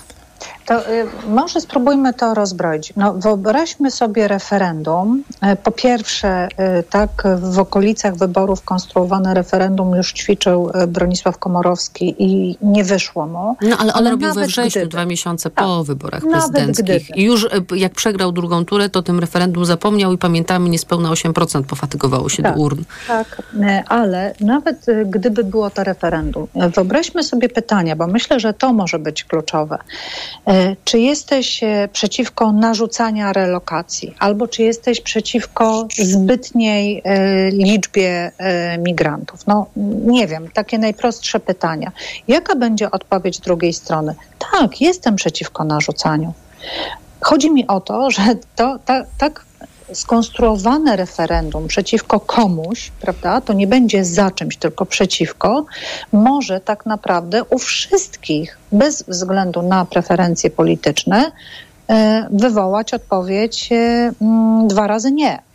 To y, może spróbujmy to rozbroić. No, wyobraźmy sobie referendum. Y, po pierwsze, y, tak w okolicach wyborów konstruowane referendum już ćwiczył y, Bronisław Komorowski i nie wyszło mu. No ale on Ale robił we wrześniu, gdyby- dwa miesiące po wyborach Nawet prezydenckich. I już e, jak przegrał drugą turę, to tym referendum zapomniał i pamiętamy, niespełna 8% pofatygowało się Tak. do urn. Tak, e, ale nawet e, gdyby było to referendum, e, wyobraźmy sobie pytania, bo myślę, że to może być kluczowe. E, Czy jesteś e, przeciwko narzucania relokacji, albo czy jesteś przeciwko zbytniej e, liczbie migrantów? No nie wiem, takie najprostsze pytania. Jaka będzie odpowiedź drugiej strony? Tak, jestem przeciwko narzucaniu. Chodzi mi o to, że to ta, tak skonstruowane referendum przeciwko komuś, prawda, to nie będzie za czymś, tylko przeciwko, może tak naprawdę u wszystkich, bez względu na preferencje polityczne, e, wywołać odpowiedź e, mm, dwa razy nie.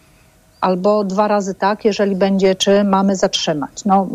Albo dwa razy tak, jeżeli będzie, czy mamy zatrzymać. No,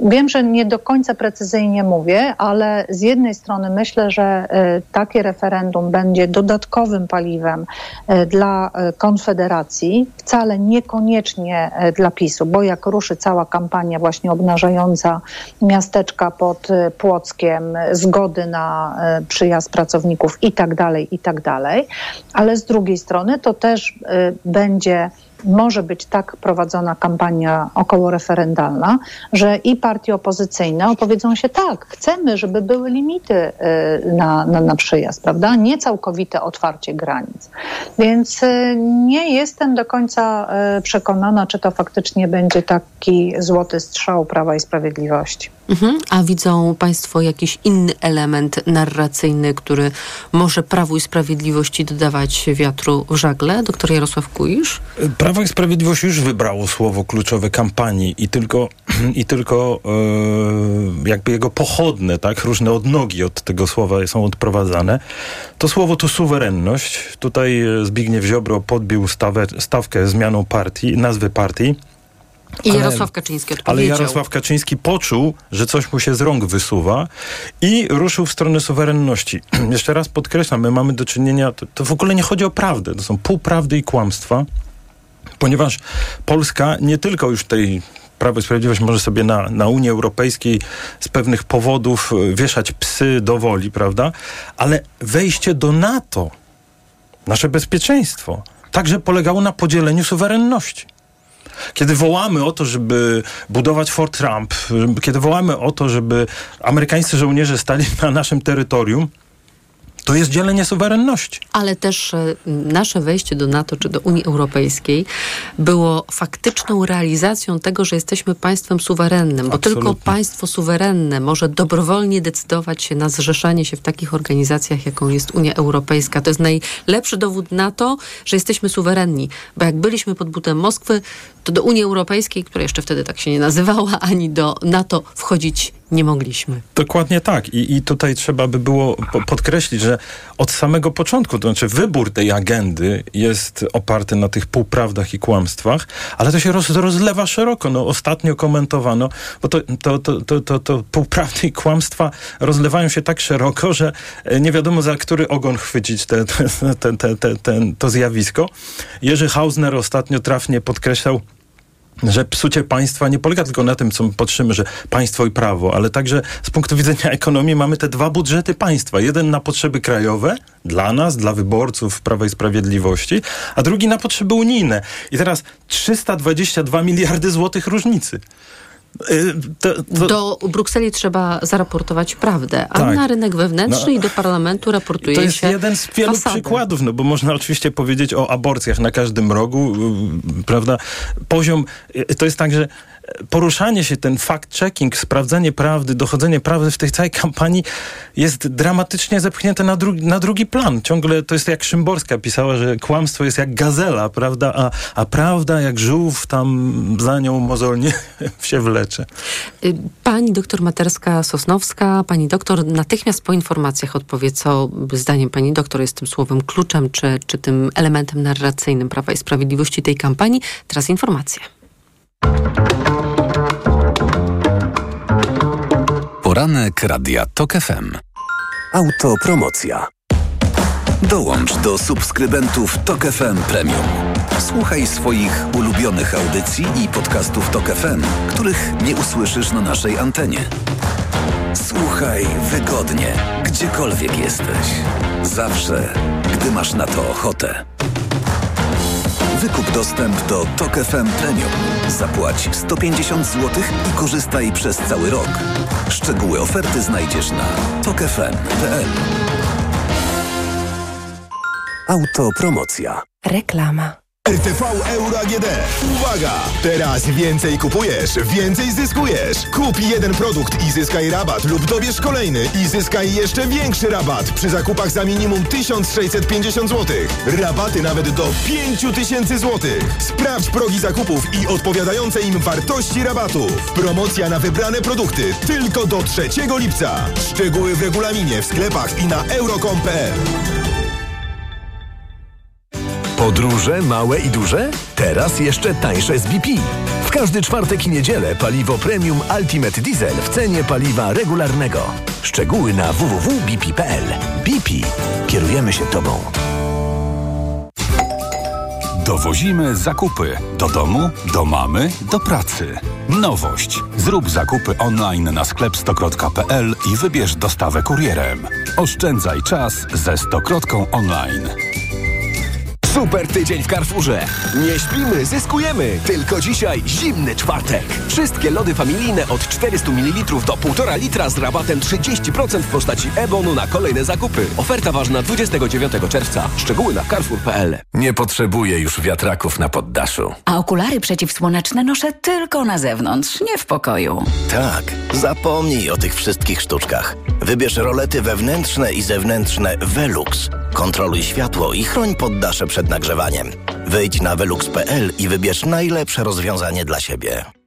wiem, że nie do końca precyzyjnie mówię, ale z jednej strony myślę, że e, takie referendum będzie dodatkowym paliwem e, dla e, Konfederacji, wcale niekoniecznie dla PiSu, bo jak ruszy cała kampania właśnie obnażająca miasteczka pod Płockiem, zgody na przyjazd pracowników i tak dalej, i tak dalej, ale z drugiej strony to też będzie może być tak prowadzona kampania okołoreferendalna, że i partie opozycyjne opowiedzą się tak, chcemy, żeby były limity y, na, na, na przyjazd, prawda? Nie całkowite otwarcie granic. Więc y, nie jestem do końca y, przekonana, czy to faktycznie będzie taki złoty strzał Prawa i Sprawiedliwości. Mhm. A widzą Państwo jakiś inny element narracyjny, który może Prawu i Sprawiedliwości dodawać wiatru w żagle? Doktor Jarosław Kuisz? Prawo i Sprawiedliwość już wybrało słowo kluczowe kampanii i tylko, i tylko e, jakby jego pochodne, tak, różne odnogi od tego słowa są odprowadzane. To słowo to suwerenność. Tutaj e, Zbigniew Ziobro podbił stawę, stawkę zmianą partii, nazwy partii. I Ale- Jarosław Kaczyński Ale odpowiedział. Jarosław Kaczyński poczuł, że coś mu się z rąk wysuwa i ruszył w stronę suwerenności. Jeszcze raz podkreślam, my mamy do czynienia, to, to w ogóle nie chodzi o prawdę, to są półprawdy i kłamstwa, ponieważ Polska nie tylko już tej Prawo i Sprawiedliwość może sobie na, na Unii Europejskiej z pewnych powodów y, wieszać psy do woli, prawda? Ale wejście do NATO, nasze bezpieczeństwo, także polegało na podzieleniu suwerenności. Kiedy wołamy o to, żeby budować Fort Trump, kiedy wołamy o to, żeby amerykańscy żołnierze stali na naszym terytorium, to jest dzielenie suwerenności. Ale też e, nasze wejście do NATO czy do Unii Europejskiej było faktyczną realizacją tego, że jesteśmy państwem suwerennym, bo Absolutnie. tylko państwo suwerenne może dobrowolnie decydować się na zrzeszanie się w takich organizacjach, jaką jest Unia Europejska. To jest najlepszy dowód na to, że jesteśmy suwerenni, bo jak byliśmy pod butem Moskwy, to do Unii Europejskiej, która jeszcze wtedy tak się nie nazywała, ani do NATO wchodzić nie mogliśmy. Dokładnie tak. I, I tutaj trzeba by było po- podkreślić, że od samego początku, to znaczy wybór tej agendy jest oparty na tych półprawdach i kłamstwach, ale to się roz, rozlewa szeroko. No, ostatnio komentowano, bo to, to, to, to, to, to półprawdy i kłamstwa rozlewają się tak szeroko, że e, nie wiadomo za który ogon chwycić te, te, te, te, te, ten- to zjawisko. Jerzy Hausner ostatnio trafnie podkreślał, że psucie państwa nie polega tylko na tym, co my patrzymy, że państwo i prawo, ale także z punktu widzenia ekonomii mamy te dwa budżety państwa. Jeden na potrzeby krajowe, dla nas, dla wyborców Prawa i Sprawiedliwości, a drugi na potrzeby unijne. I teraz 322 miliardy złotych różnicy. To, to, Do Brukseli trzeba zaraportować prawdę, a Tak. na rynek wewnętrzny No. i do parlamentu raportuje To jest się jeden z wielu fasadę. przykładów, no bo można oczywiście powiedzieć o aborcjach na każdym rogu, y, prawda? Poziom, y, to jest tak, że poruszanie się, ten fact-checking, sprawdzanie prawdy, dochodzenie prawdy w tej całej kampanii jest dramatycznie zepchnięte na, drugi na drugi plan. Ciągle to jest jak Szymborska pisała, że kłamstwo jest jak gazela, prawda? A, a prawda jak żółw tam za nią mozolnie się wlecze. Y, Pani doktor Materska-Sosnowska, pani doktor natychmiast po informacjach odpowie, co zdaniem pani doktor jest tym słowem kluczem, czy, czy tym elementem narracyjnym Prawa i Sprawiedliwości tej kampanii. Teraz informacje. Poranek Radia TOK FM. Autopromocja. Dołącz do subskrybentów Tok FM Premium. Słuchaj swoich ulubionych audycji i podcastów Tok FM, których nie usłyszysz na naszej antenie. Słuchaj wygodnie, gdziekolwiek jesteś. Zawsze, gdy masz na to ochotę. Wykup dostęp do Tok FM Premium. Zapłać 150 zł i korzystaj przez cały rok. Szczegóły oferty znajdziesz na tokefm.pl. Autopromocja. Reklama. RTV Euro AGD. Uwaga! Teraz więcej kupujesz, więcej zyskujesz. Kup jeden produkt i zyskaj rabat lub dobierz kolejny i zyskaj jeszcze większy rabat przy zakupach za minimum 1650 zł. Rabaty nawet do 5000 zł. Sprawdź progi zakupów i odpowiadające im wartości rabatów. Promocja na wybrane produkty tylko do 3 lipca. Szczegóły w regulaminie w sklepach i na euro.com.pl. Podróże małe i duże? Teraz jeszcze tańsze z BP. W każdy czwartek i niedzielę paliwo premium Ultimate Diesel w cenie paliwa regularnego. Szczegóły na www.bp.pl. BP. Kierujemy się Tobą. Dowozimy zakupy do domu, do mamy, do pracy. Nowość. Zrób zakupy online na sklep stokrot.pl i wybierz dostawę kurierem. Oszczędzaj czas ze Stokrotką online. Super tydzień w Carrefourze. Nie śpimy, zyskujemy. Tylko dzisiaj zimny czwartek. Wszystkie lody familijne od 400 ml do 1,5 litra z rabatem 30% w postaci e-bonu na kolejne zakupy. Oferta ważna 29 czerwca. Szczegóły na carrefour.pl. Nie potrzebuję już wiatraków na poddaszu. A okulary przeciwsłoneczne noszę tylko na zewnątrz, nie w pokoju. Tak, zapomnij o tych wszystkich sztuczkach. Wybierz rolety wewnętrzne i zewnętrzne Velux. Kontroluj światło i chroń poddasze przed nagrzewaniem. Wejdź na velux.pl i wybierz najlepsze rozwiązanie dla siebie.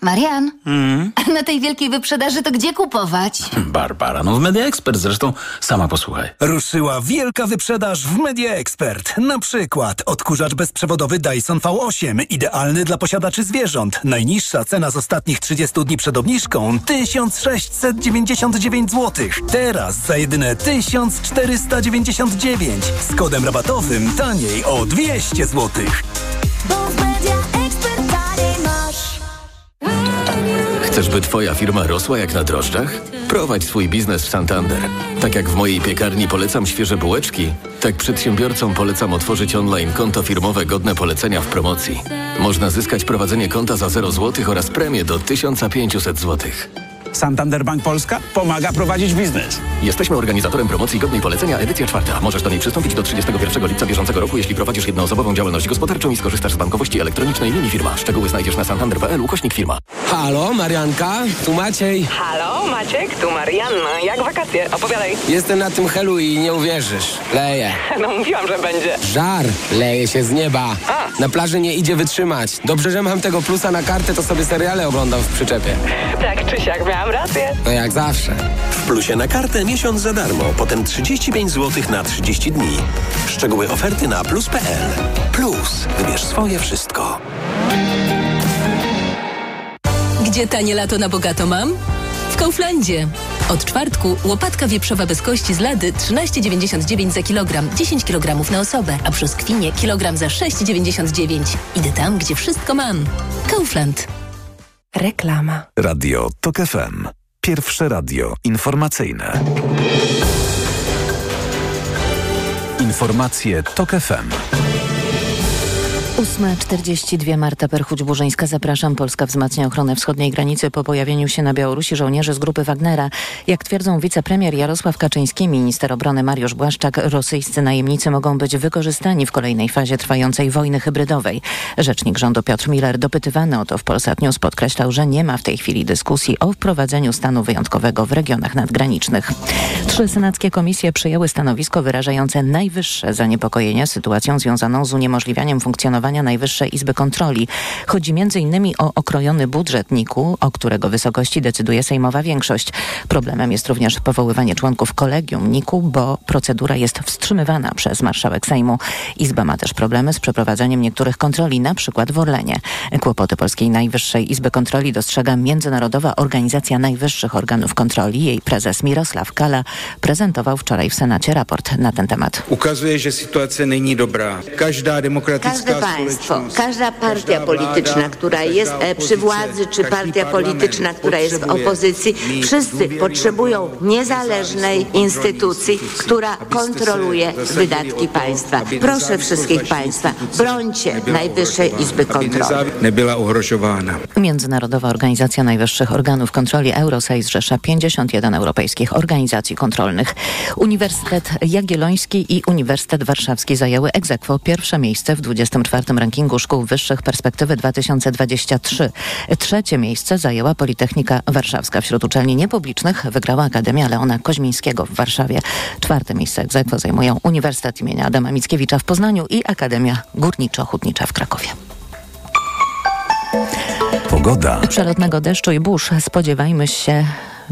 Marian, Mm. na tej wielkiej wyprzedaży to gdzie kupować? Barbara, no w Media Expert zresztą sama posłuchaj. Ruszyła wielka wyprzedaż w Media Expert. Na przykład odkurzacz bezprzewodowy Dyson V8, idealny dla posiadaczy zwierząt. Najniższa cena z ostatnich 30 dni przed obniżką 1699 zł. Teraz za jedyne 1499. Z kodem rabatowym taniej o 200 zł. Chcesz, by Twoja firma rosła jak na drożdżach? Prowadź swój biznes w Santander. Tak jak w mojej piekarni polecam świeże bułeczki, tak przedsiębiorcom polecam otworzyć online konto firmowe godne polecenia w promocji. Można zyskać prowadzenie konta za 0 zł oraz premię do 1500 zł. Santander Bank Polska pomaga prowadzić biznes. Jesteśmy organizatorem promocji godnej polecenia edycja czwarta. Możesz do niej przystąpić do 31 lipca bieżącego roku, jeśli prowadzisz jednoosobową działalność gospodarczą i skorzystasz z bankowości elektronicznej linii firma. Szczegóły znajdziesz na santander.pl ukośnik firma. Halo, Marianka, tu Maciej. Halo, Maciek, tu Marianna. Jak wakacje? Opowiadaj. Jestem na tym helu i nie uwierzysz. Leje. No mówiłam, że będzie. Żar leje się z nieba. Na plaży nie idzie wytrzymać. Dobrze, że mam tego plusa na kartę, to sobie seriale oglądam w przyczepie. Tak czy siak, miałam rację. No jak zawsze. W plusie na kartę miesiąc za darmo, potem 35 zł na 30 dni. Szczegóły oferty na plus.pl. Plus. Wybierz swoje wszystko. Gdzie tanie lato na bogato mam? W Kauflandzie. Od czwartku łopatka wieprzowa bez kości z lady 13,99 za kilogram, 10 kg na osobę, a przez kwinie kilogram za 6,99. Idę tam, gdzie wszystko mam. Kaufland. Reklama. Radio TOK FM. Pierwsze radio informacyjne. Informacje TOK FM. 8.42 Marta Perchuć-Burzyńska. Zapraszam. Polska wzmacnia ochronę wschodniej granicy po pojawieniu się na Białorusi żołnierzy z grupy Wagnera. Jak twierdzą wicepremier Jarosław Kaczyński, i minister obrony Mariusz Błaszczak, rosyjscy najemnicy mogą być wykorzystani w kolejnej fazie trwającej wojny hybrydowej. Rzecznik rządu Piotr Miller, dopytywany o to w Polsat News, podkreślał, że nie ma w tej chwili dyskusji o wprowadzeniu stanu wyjątkowego w regionach nadgranicznych. Trzy senackie komisje przyjęły stanowisko wyrażające najwyższe zaniepokojenie sytuacją związaną z uniemożliwianiem funkcjonowania Najwyższej Izby Kontroli. Chodzi m.in. o okrojony budżet NIK-u, o którego wysokości decyduje sejmowa większość. Problemem jest również powoływanie członków kolegium NIK-u, bo procedura jest wstrzymywana przez marszałek Sejmu. Izba ma też problemy z przeprowadzaniem niektórych kontroli, na przykład w Orlenie. Kłopoty Polskiej Najwyższej Izby Kontroli dostrzega Międzynarodowa Organizacja Najwyższych Organów Kontroli. Jej prezes Mirosław Kala prezentował wczoraj w Senacie raport na ten temat. Ukazuje, że sytuacja nie dobra. Każda demokratyczna państwo, każda partia polityczna, która jest e, przy władzy, czy partia polityczna, która jest w opozycji, wszyscy potrzebują niezależnej instytucji, która kontroluje wydatki państwa. Proszę wszystkich państwa, brońcie Najwyższej Izby Kontroli. Nie była ugrożowana. Międzynarodowa Organizacja Najwyższych Organów Kontroli Eurosej zrzesza 51 europejskich organizacji kontrolnych. Uniwersytet Jagielloński i Uniwersytet Warszawski zajęły egzekwo pierwsze miejsce w 24 rankingu szkół wyższych perspektywy 2023. Trzecie miejsce zajęła Politechnika Warszawska. Wśród uczelni niepublicznych wygrała Akademia Leona Koźmińskiego w Warszawie. Czwarte miejsce egzekwo zajmują Uniwersytet imienia Adama Mickiewicza w Poznaniu i Akademia Górniczo-Hutnicza w Krakowie. Pogoda. Przelotnego deszczu i burz spodziewajmy się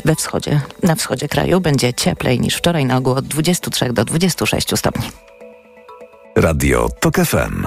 we wschodzie. Na wschodzie kraju będzie cieplej niż wczoraj na ogół od 23 do 26 stopni. Radio TOK FM.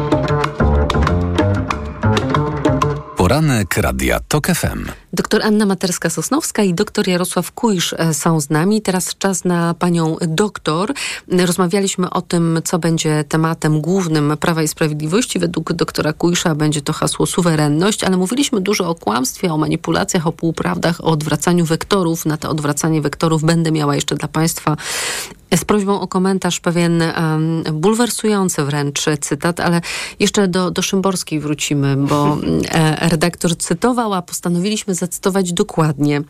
Poranek Radia TOK FM. Doktor Anna Materska-Sosnowska i doktor Jarosław Kujsz e, są z nami. Teraz czas na panią doktor. Rozmawialiśmy o tym, co będzie tematem głównym Prawa i Sprawiedliwości. Według doktora Kujsza będzie to hasło suwerenność, ale mówiliśmy dużo o kłamstwie, o manipulacjach, o półprawdach, o odwracaniu wektorów. Na to odwracanie wektorów będę miała jeszcze dla państwa z prośbą o komentarz pewien um, bulwersujący wręcz cytat, ale jeszcze do, do Szymborskiej wrócimy, bo e, redaktor cytował, a postanowiliśmy zacytować dokładnie.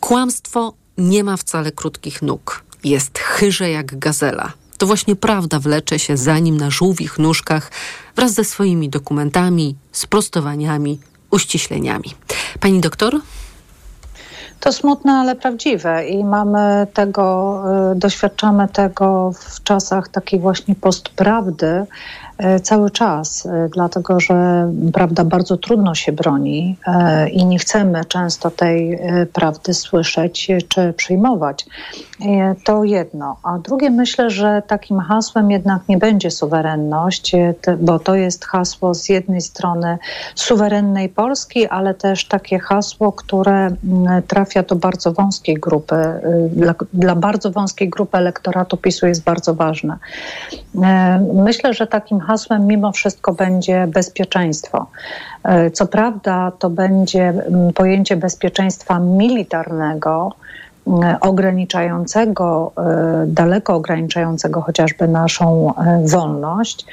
Kłamstwo nie ma wcale krótkich nóg. Jest chyże jak gazela. To właśnie prawda wlecze się za nim na żółwich nóżkach wraz ze swoimi dokumentami, sprostowaniami, uściśleniami. Pani doktor? To smutne, ale prawdziwe i mamy tego, y, doświadczamy tego w czasach takiej właśnie postprawdy, cały czas, e, dlatego że prawda bardzo trudno się broni e, i nie chcemy często tej prawdy słyszeć czy przyjmować. To jedno. A drugie, myślę, że takim hasłem jednak nie będzie suwerenność, bo to jest hasło z jednej strony suwerennej Polski, ale też takie hasło, które trafia do bardzo wąskiej grupy, dla, dla bardzo wąskiej grupy elektoratu PiSu jest bardzo ważne. Myślę, że takim hasłem mimo wszystko będzie bezpieczeństwo. E, co prawda, to będzie mm, pojęcie bezpieczeństwa militarnego, mm, ograniczającego, e, daleko ograniczającego chociażby naszą e, wolność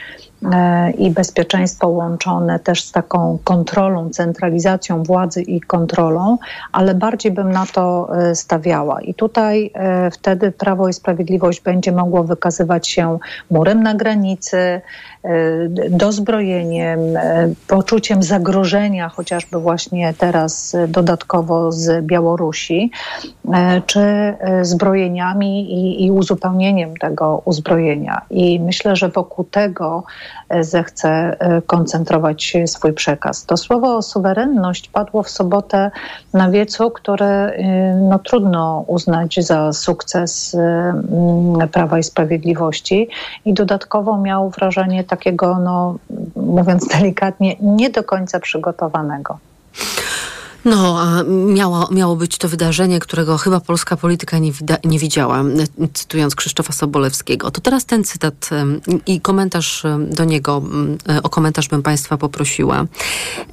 i bezpieczeństwo łączone też z taką kontrolą, centralizacją władzy i kontrolą, ale bardziej bym na to stawiała. I tutaj wtedy Prawo i Sprawiedliwość będzie mogło wykazywać się murem na granicy, E, dozbrojeniem, e, poczuciem zagrożenia, chociażby właśnie teraz dodatkowo z Białorusi, e, czy zbrojeniami i, i uzupełnieniem tego uzbrojenia. I myślę, że wokół tego zechce koncentrować swój przekaz. To słowo suwerenność padło w sobotę na wiecu, które no, trudno uznać za sukces Prawa i Sprawiedliwości i dodatkowo miał wrażenie takiego, no, mówiąc delikatnie, nie do końca przygotowanego. No, a miało, miało być to wydarzenie, którego chyba polska polityka nie, wida, nie widziała, cytując Krzysztofa Sobolewskiego. To teraz ten cytat i komentarz do niego, e, o komentarz bym Państwa poprosiła.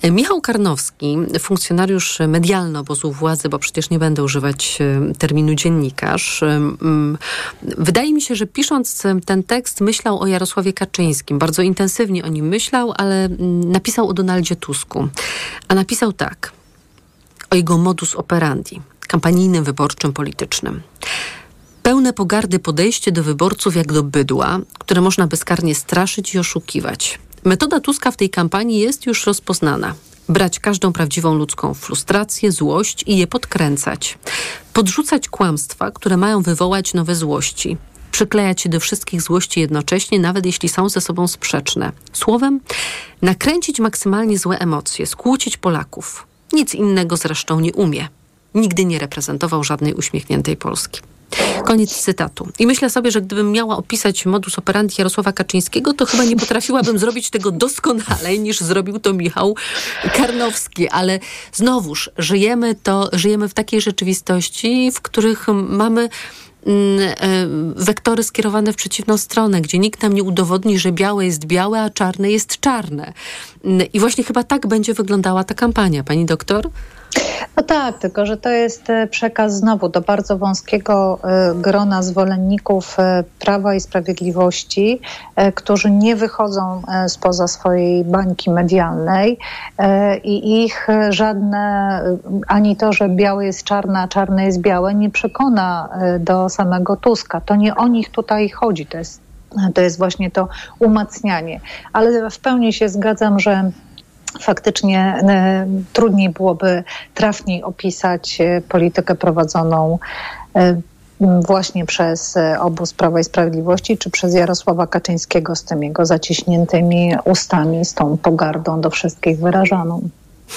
E, Michał Karnowski, funkcjonariusz medialny obozu władzy, bo przecież nie będę używać terminu dziennikarz, wydaje mi się, że pisząc ten tekst myślał o Jarosławie Kaczyńskim. Bardzo intensywnie o nim myślał, ale napisał o Donaldzie Tusku. A napisał tak – o jego modus operandi, kampanijnym, wyborczym, politycznym. Pełne pogardy podejście do wyborców jak do bydła, które można bezkarnie straszyć i oszukiwać. Metoda Tuska w tej kampanii jest już rozpoznana. Brać każdą prawdziwą ludzką frustrację, złość i je podkręcać. Podrzucać kłamstwa, które mają wywołać nowe złości. przyklejać się do wszystkich złości jednocześnie, nawet jeśli są ze sobą sprzeczne. Słowem, nakręcić maksymalnie złe emocje, skłócić Polaków. Nic innego zresztą nie umie. Nigdy nie reprezentował żadnej uśmiechniętej Polski. Koniec cytatu. I myślę sobie, że gdybym miała opisać modus operandi Jarosława Kaczyńskiego, to chyba nie potrafiłabym zrobić tego doskonalej niż zrobił to Michał Karnowski. Ale znowuż żyjemy to, żyjemy w takiej rzeczywistości, w których mamy wektory skierowane w przeciwną stronę, gdzie nikt nam nie udowodni, że białe jest białe, a czarne jest czarne. Mm, I właśnie chyba tak będzie wyglądała ta kampania, pani doktor? No tak, tylko że to jest e, przekaz znowu do bardzo wąskiego e, grona zwolenników e, Prawa i Sprawiedliwości, którzy nie wychodzą spoza swojej bańki medialnej i ich żadne, ani to, że białe jest czarne, a czarne jest białe, nie przekona do samego Tuska. To nie o nich tutaj chodzi, to jest, to jest właśnie to umacnianie. Ale w pełni się zgadzam, że faktycznie e, trudniej byłoby trafniej opisać e, politykę prowadzoną e, właśnie przez obóz Prawa i Sprawiedliwości, czy przez Jarosława Kaczyńskiego z tymi jego zaciśniętymi ustami, z tą pogardą do wszystkich wyrażaną.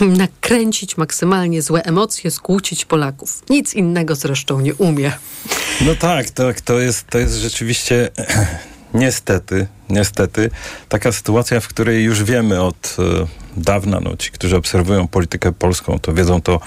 Nakręcić maksymalnie złe emocje, skłócić Polaków. Nic innego zresztą nie umie. No tak, tak, to jest, to jest rzeczywiście niestety, niestety taka sytuacja, w której już wiemy od dawna, no ci, którzy obserwują politykę polską, to wiedzą to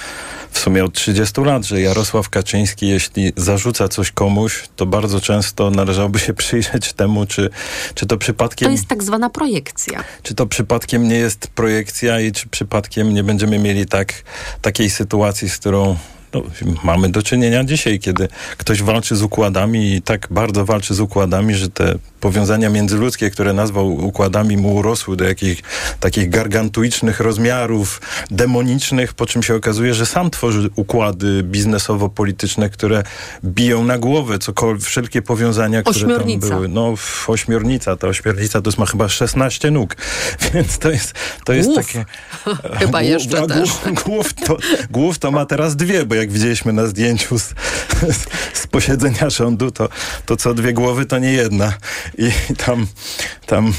w sumie od 30 lat, że Jarosław Kaczyński, jeśli zarzuca coś komuś, to bardzo często należałoby się przyjrzeć temu, czy, czy to przypadkiem... To jest tak zwana projekcja. Czy to przypadkiem nie jest projekcja i czy przypadkiem nie będziemy mieli tak, takiej sytuacji, z którą no, mamy do czynienia dzisiaj, kiedy ktoś walczy z układami i tak bardzo walczy z układami, że te powiązania międzyludzkie, które nazwał układami, mu urosły do jakichś takich gargantuicznych rozmiarów, demonicznych, po czym się okazuje, że sam tworzy układy biznesowo-polityczne, które biją na głowę cokolwiek, wszelkie powiązania, które tam były. No, ośmiornica, ta ośmiornica to jest ma chyba 16 nóg, więc to jest, to jest głów. takie... chyba jeszcze głów, też. Głów, głów, to, głów to ma teraz dwie, bo jak widzieliśmy na zdjęciu z, z, posiedzenia rządu, to, to co dwie głowy to nie jedna. I tam, tam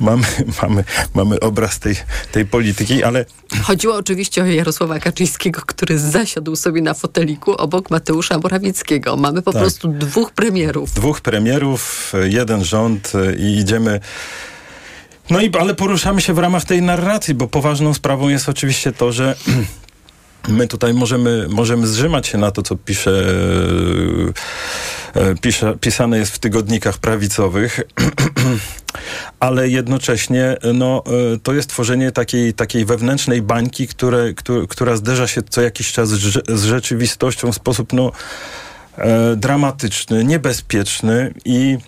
mamy, mamy, mamy obraz tej, tej polityki, ale... Chodziło oczywiście o Jarosława Kaczyńskiego, który zasiadł sobie na foteliku obok Mateusza Morawieckiego. Mamy po Tak. prostu dwóch premierów. Dwóch premierów, jeden rząd i idziemy... No i, ale poruszamy się w ramach tej narracji, bo poważną sprawą jest oczywiście to, że My tutaj możemy, możemy zrzymać się na to, co pisze, e, pisze, pisane jest w tygodnikach prawicowych, ale jednocześnie no, e, to jest tworzenie takiej, takiej wewnętrznej bańki, które, która zderza się co jakiś czas z, rze- z rzeczywistością w sposób no, e, dramatyczny, niebezpieczny i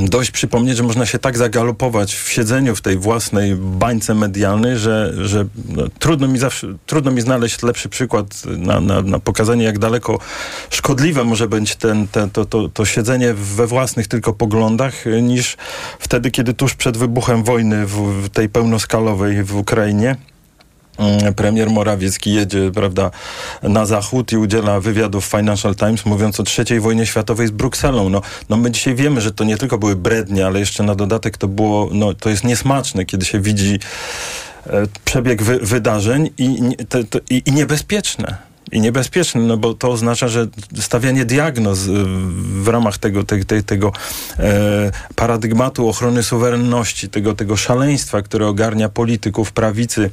dość przypomnieć, że można się tak zagalopować w siedzeniu w tej własnej bańce medialnej, że, że no, trudno, mi zawsze, trudno mi znaleźć lepszy przykład na, na, na pokazanie, jak daleko szkodliwe może być ten, ten, to, to, to siedzenie we własnych tylko poglądach, niż wtedy, kiedy tuż przed wybuchem wojny w, w tej pełnoskalowej w Ukrainie Premier Morawiecki jedzie, prawda, na zachód i udziela wywiadów Financial Times, mówiąc o trzeciej wojnie światowej z Brukselą. No, no my dzisiaj wiemy, że to nie tylko były brednie, ale jeszcze na dodatek to było, no to jest niesmaczne, kiedy się widzi e, przebieg wy, wydarzeń i, te, to, i, i niebezpieczne. I no bo to oznacza, że stawianie diagnoz y, w ramach tego, te, te, tego e, paradygmatu ochrony suwerenności, tego, tego szaleństwa, które ogarnia polityków prawicy,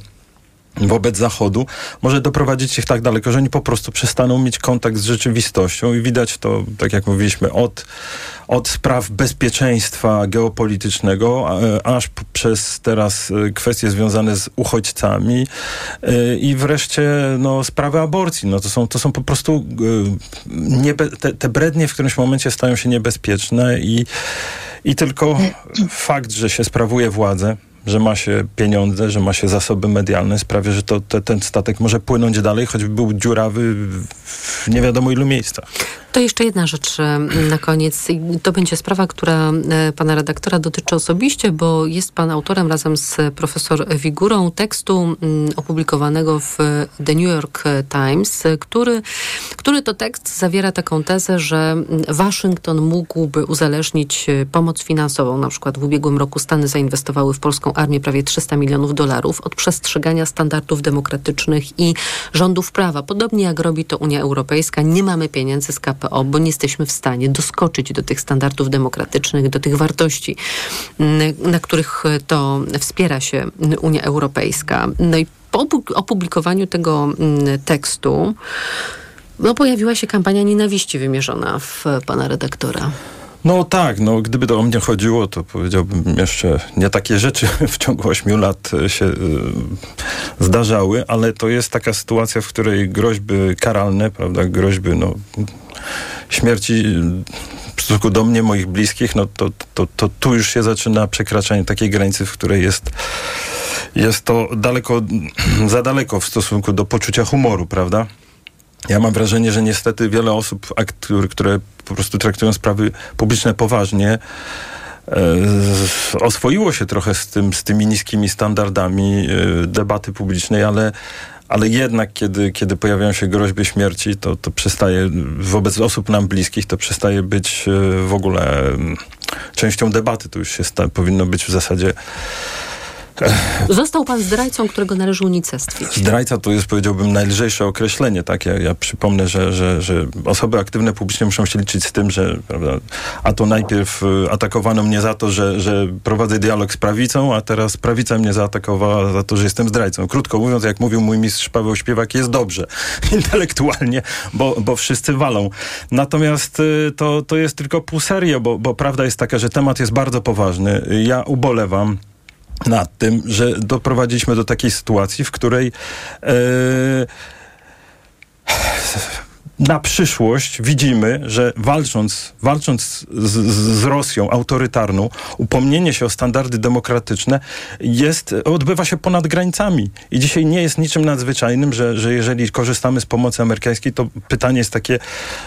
wobec Zachodu może doprowadzić ich tak daleko, że oni po prostu przestaną mieć kontakt z rzeczywistością i widać to, tak jak mówiliśmy, od, od spraw bezpieczeństwa geopolitycznego, aż przez teraz e, kwestie związane z uchodźcami e, i wreszcie no, sprawy aborcji. No, to, są, to są po prostu e, niebe, te, te brednie w którymś momencie stają się niebezpieczne i, i tylko fakt, że się sprawuje władzę, że ma się pieniądze, że ma się zasoby medialne, sprawia, że to, te, ten statek może płynąć dalej, choćby był dziurawy w nie wiadomo ilu miejscach. To jeszcze jedna rzecz e, na koniec. To będzie sprawa, która e, pana redaktora dotyczy osobiście, bo jest pan autorem razem z profesor Wigurą tekstu mm, opublikowanego w The New York Times, który, który to tekst zawiera taką tezę, że Waszyngton mógłby uzależnić e, pomoc finansową. Na przykład w ubiegłym roku Stany zainwestowały w polską armię prawie 300 milionów dolarów od przestrzegania standardów demokratycznych i rządów prawa. Podobnie jak robi to Unia Europejska, nie mamy pieniędzy z KPO bo nie jesteśmy w stanie doskoczyć do tych standardów demokratycznych, do tych wartości, mm, na których to wspiera się Unia Europejska. No i po opublikowaniu tego mm, tekstu no, pojawiła się kampania nienawiści wymierzona w pana redaktora. No tak, no gdyby to o mnie chodziło, to powiedziałbym jeszcze nie takie rzeczy w ciągu ośmiu lat się y, zdarzały, ale to jest taka sytuacja, w której groźby karalne, prawda, groźby no, śmierci w stosunku do mnie, moich bliskich, no to, to, to tu już się zaczyna przekraczanie takiej granicy, w której jest, jest to daleko, za daleko w stosunku do poczucia humoru, prawda? Ja mam wrażenie, że niestety wiele osób, które po prostu traktują sprawy publiczne poważnie, e, oswoiło się trochę z, tym, z tymi niskimi standardami e, debaty publicznej, ale ale jednak kiedy, kiedy pojawiają się groźby śmierci, to, to przestaje, wobec osób nam bliskich, to przestaje być e, w ogóle mm, częścią debaty. To już się powinno być w zasadzie Został pan zdrajcą, którego należy unicestwić. Zdrajca to jest, powiedziałbym, najlżejsze określenie. Tak? Ja, ja przypomnę, że, że, że osoby aktywne publicznie muszą się liczyć z tym, że prawda, a to najpierw y, atakowano mnie za to, że, że prowadzę dialog z prawicą, a teraz prawica mnie zaatakowała za to, że jestem zdrajcą. Krótko mówiąc, jak mówił mój mistrz Paweł Śpiewak, jest dobrze intelektualnie, bo, bo wszyscy walą. Natomiast y, to, to jest tylko pół bo, bo prawda jest taka, że temat jest bardzo poważny. Ja ubolewam nad tym, że doprowadziliśmy do takiej sytuacji, w której yy, na przyszłość widzimy, że walcząc, walcząc z, z, Rosją autorytarną, upomnienie się o standardy demokratyczne jest, odbywa się ponad granicami. I dzisiaj nie jest niczym nadzwyczajnym, że, że jeżeli korzystamy z pomocy amerykańskiej, to pytanie jest takie,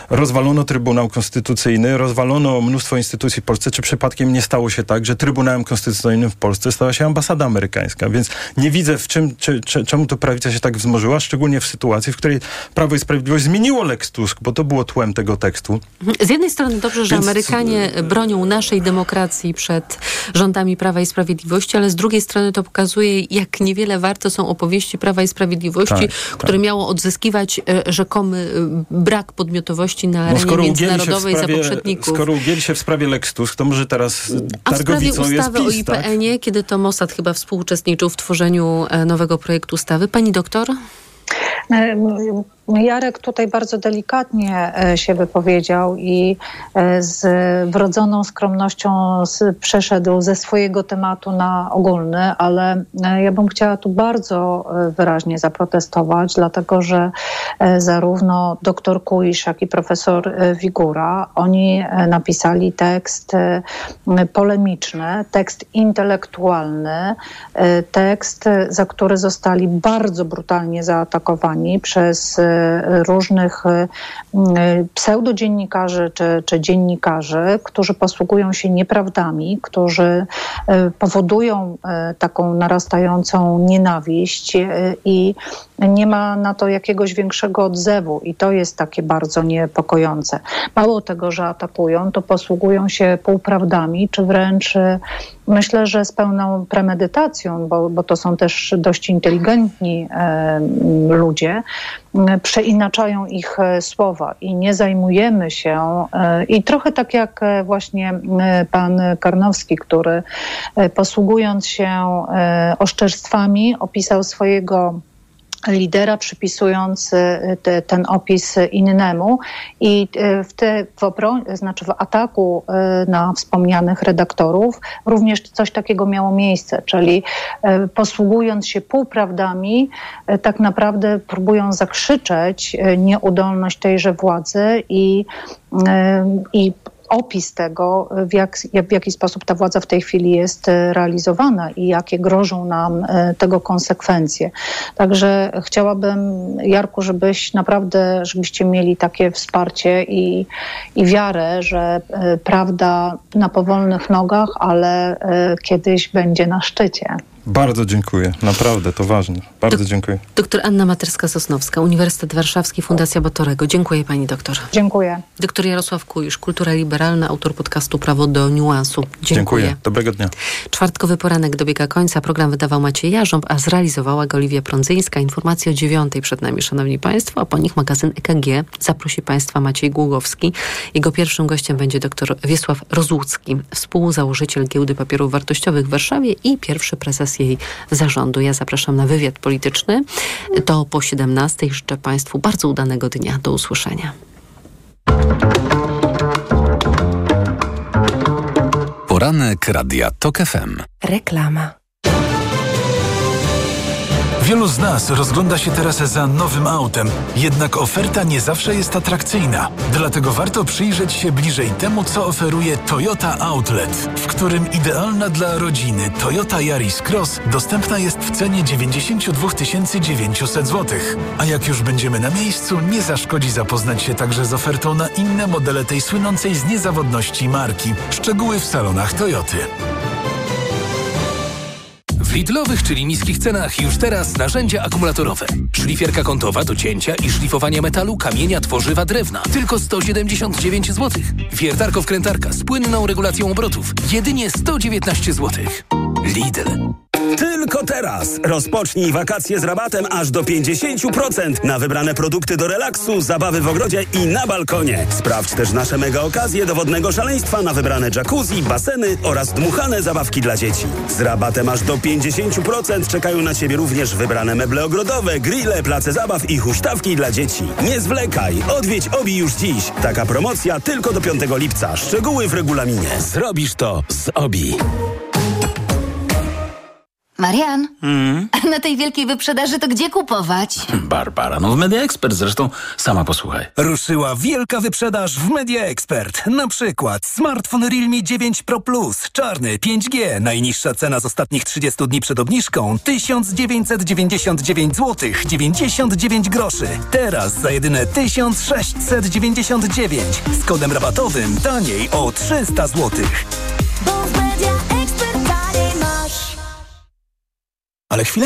rozwalono Trybunał Konstytucyjny, rozwalono mnóstwo instytucji w Polsce, czy przypadkiem nie stało się tak, że Trybunałem Konstytucyjnym w Polsce stała się ambasada amerykańska, więc nie widzę w czym, czy, czy, czemu to prawica się tak wzmożyła, szczególnie w sytuacji, w której Prawo i Sprawiedliwość zmieniło lekcję Tusk, bo to było tłem tego tekstu. Z jednej strony dobrze, że Więc... Amerykanie bronią naszej demokracji przed rządami Prawa i Sprawiedliwości, ale z drugiej strony to pokazuje, jak niewiele warte są opowieści Prawa i Sprawiedliwości, tak, które tak. miało odzyskiwać e, rzekomy e, brak podmiotowości na no, arenie no, międzynarodowej sprawie, za poprzedników. Skoro ugięli się w sprawie Lex Tusk, to może teraz A w sprawie ustawy o IPN-ie, tak? kiedy to Mossad chyba współuczestniczył w tworzeniu e, nowego projektu ustawy. Pani doktor? Jarek tutaj bardzo delikatnie e, się wypowiedział i e, z wrodzoną skromnością przeszedł ze swojego tematu na ogólny, ale e, ja bym chciała tu bardzo wyraźnie zaprotestować, dlatego że zarówno doktor Kuisz, jak i profesor Wigura, oni napisali tekst polemiczny, tekst intelektualny, tekst, za który zostali bardzo brutalnie zaatakowani przez różnych e, pseudodziennikarzy czy, czy dziennikarzy, którzy posługują się nieprawdami, którzy e, powodują e, taką narastającą nienawiść i nie ma na to jakiegoś większego odzewu i to jest takie bardzo niepokojące. Mało tego, że atakują, to posługują się półprawdami, czy wręcz myślę, że z pełną premedytacją, bo, bo to są też dość inteligentni ludzie, przeinaczają ich e, i nie zajmujemy się, e, i trochę tak jak e, właśnie pan Karnowski, który posługując się oszczerstwami opisał swojego lidera, przypisując y, te, ten opis innemu. I y, w, te, w, obroń, znaczy w ataku y, na wspomnianych redaktorów również coś takiego miało miejsce, czyli posługując się półprawdami, tak naprawdę próbują zakrzyczeć nieudolność tejże władzy i, i opis tego, w, jak, w jaki sposób ta władza w tej chwili jest realizowana i jakie grożą nam tego konsekwencje. Także chciałabym, Jarku, żebyś naprawdę, żebyście mieli takie wsparcie i, i wiarę, że prawda na powolnych nogach, ale kiedyś będzie na szczycie. Bardzo dziękuję, naprawdę to ważne. Bardzo Dok dziękuję. Doktor Anna Materska-Sosnowska, Uniwersytet Warszawski, Fundacja Batorego. Dziękuję pani doktorze. Dziękuję. Doktor Jarosław Kujisz, Kultura Liberalna, autor podcastu Prawo do Niuansu. Dziękuję. Dziękuję. Dobrego dnia. Czwartkowy poranek dobiega końca. Program wydawał Maciej Jarząb, a zrealizowała go Oliwia Prądzyńska. Informacje o dziewiątej przed nami, szanowni państwo, a po nich magazyn EKG. Zaprosi państwa Maciej Głogowski. Jego pierwszym gościem będzie dr Wiesław Rozłucki, współzałożyciel Giełdy Papierów Wartościowych w Warszawie i pierwszy prezes jej zarządu. Ja zapraszam na wywiad polityczny. To po 17. Życzę Państwu bardzo udanego dnia. Do usłyszenia. Poranek Radia TOK FM. Reklama. Wielu z nas rozgląda się teraz za nowym autem, jednak oferta nie zawsze jest atrakcyjna. Dlatego warto przyjrzeć się bliżej temu, co oferuje Toyota Outlet, w którym idealna dla rodziny Toyota Yaris Cross dostępna jest w cenie 92 900 zł. A jak już będziemy na miejscu, nie zaszkodzi zapoznać się także z ofertą na inne modele tej słynącej z niezawodności marki. Szczegóły w salonach Toyoty. W Lidlowych, czyli niskich cenach już teraz narzędzia akumulatorowe. Szlifierka kątowa do cięcia i szlifowania metalu, kamienia, tworzywa, drewna. Tylko 179 zł. Wiertarko-wkrętarka z płynną regulacją obrotów. Jedynie 119 zł. Lidl. Tylko teraz rozpocznij wakacje z rabatem aż do 50% na wybrane produkty do relaksu, zabawy w ogrodzie i na balkonie. Sprawdź też nasze mega okazje do wodnego szaleństwa na wybrane jacuzzi, baseny oraz dmuchane zabawki dla dzieci. Z rabatem aż do 50% czekają na Ciebie również wybrane meble ogrodowe, grille, place zabaw i huśtawki dla dzieci. Nie zwlekaj, odwiedź OBI już dziś. Taka promocja tylko do 5 lipca. Szczegóły w regulaminie. Zrobisz to z OBI. Marian, Mm. na tej wielkiej wyprzedaży to gdzie kupować? Barbara, no w Media Expert zresztą sama posłuchaj. Ruszyła wielka wyprzedaż w Media Expert. Na przykład smartfon Realme 9 Pro Plus, czarny 5G. Najniższa cena z ostatnich 30 dni przed obniżką 1999 zł 99 groszy. Teraz za jedyne 1699 z kodem rabatowym taniej o 300 zł. Ale chwileczkę.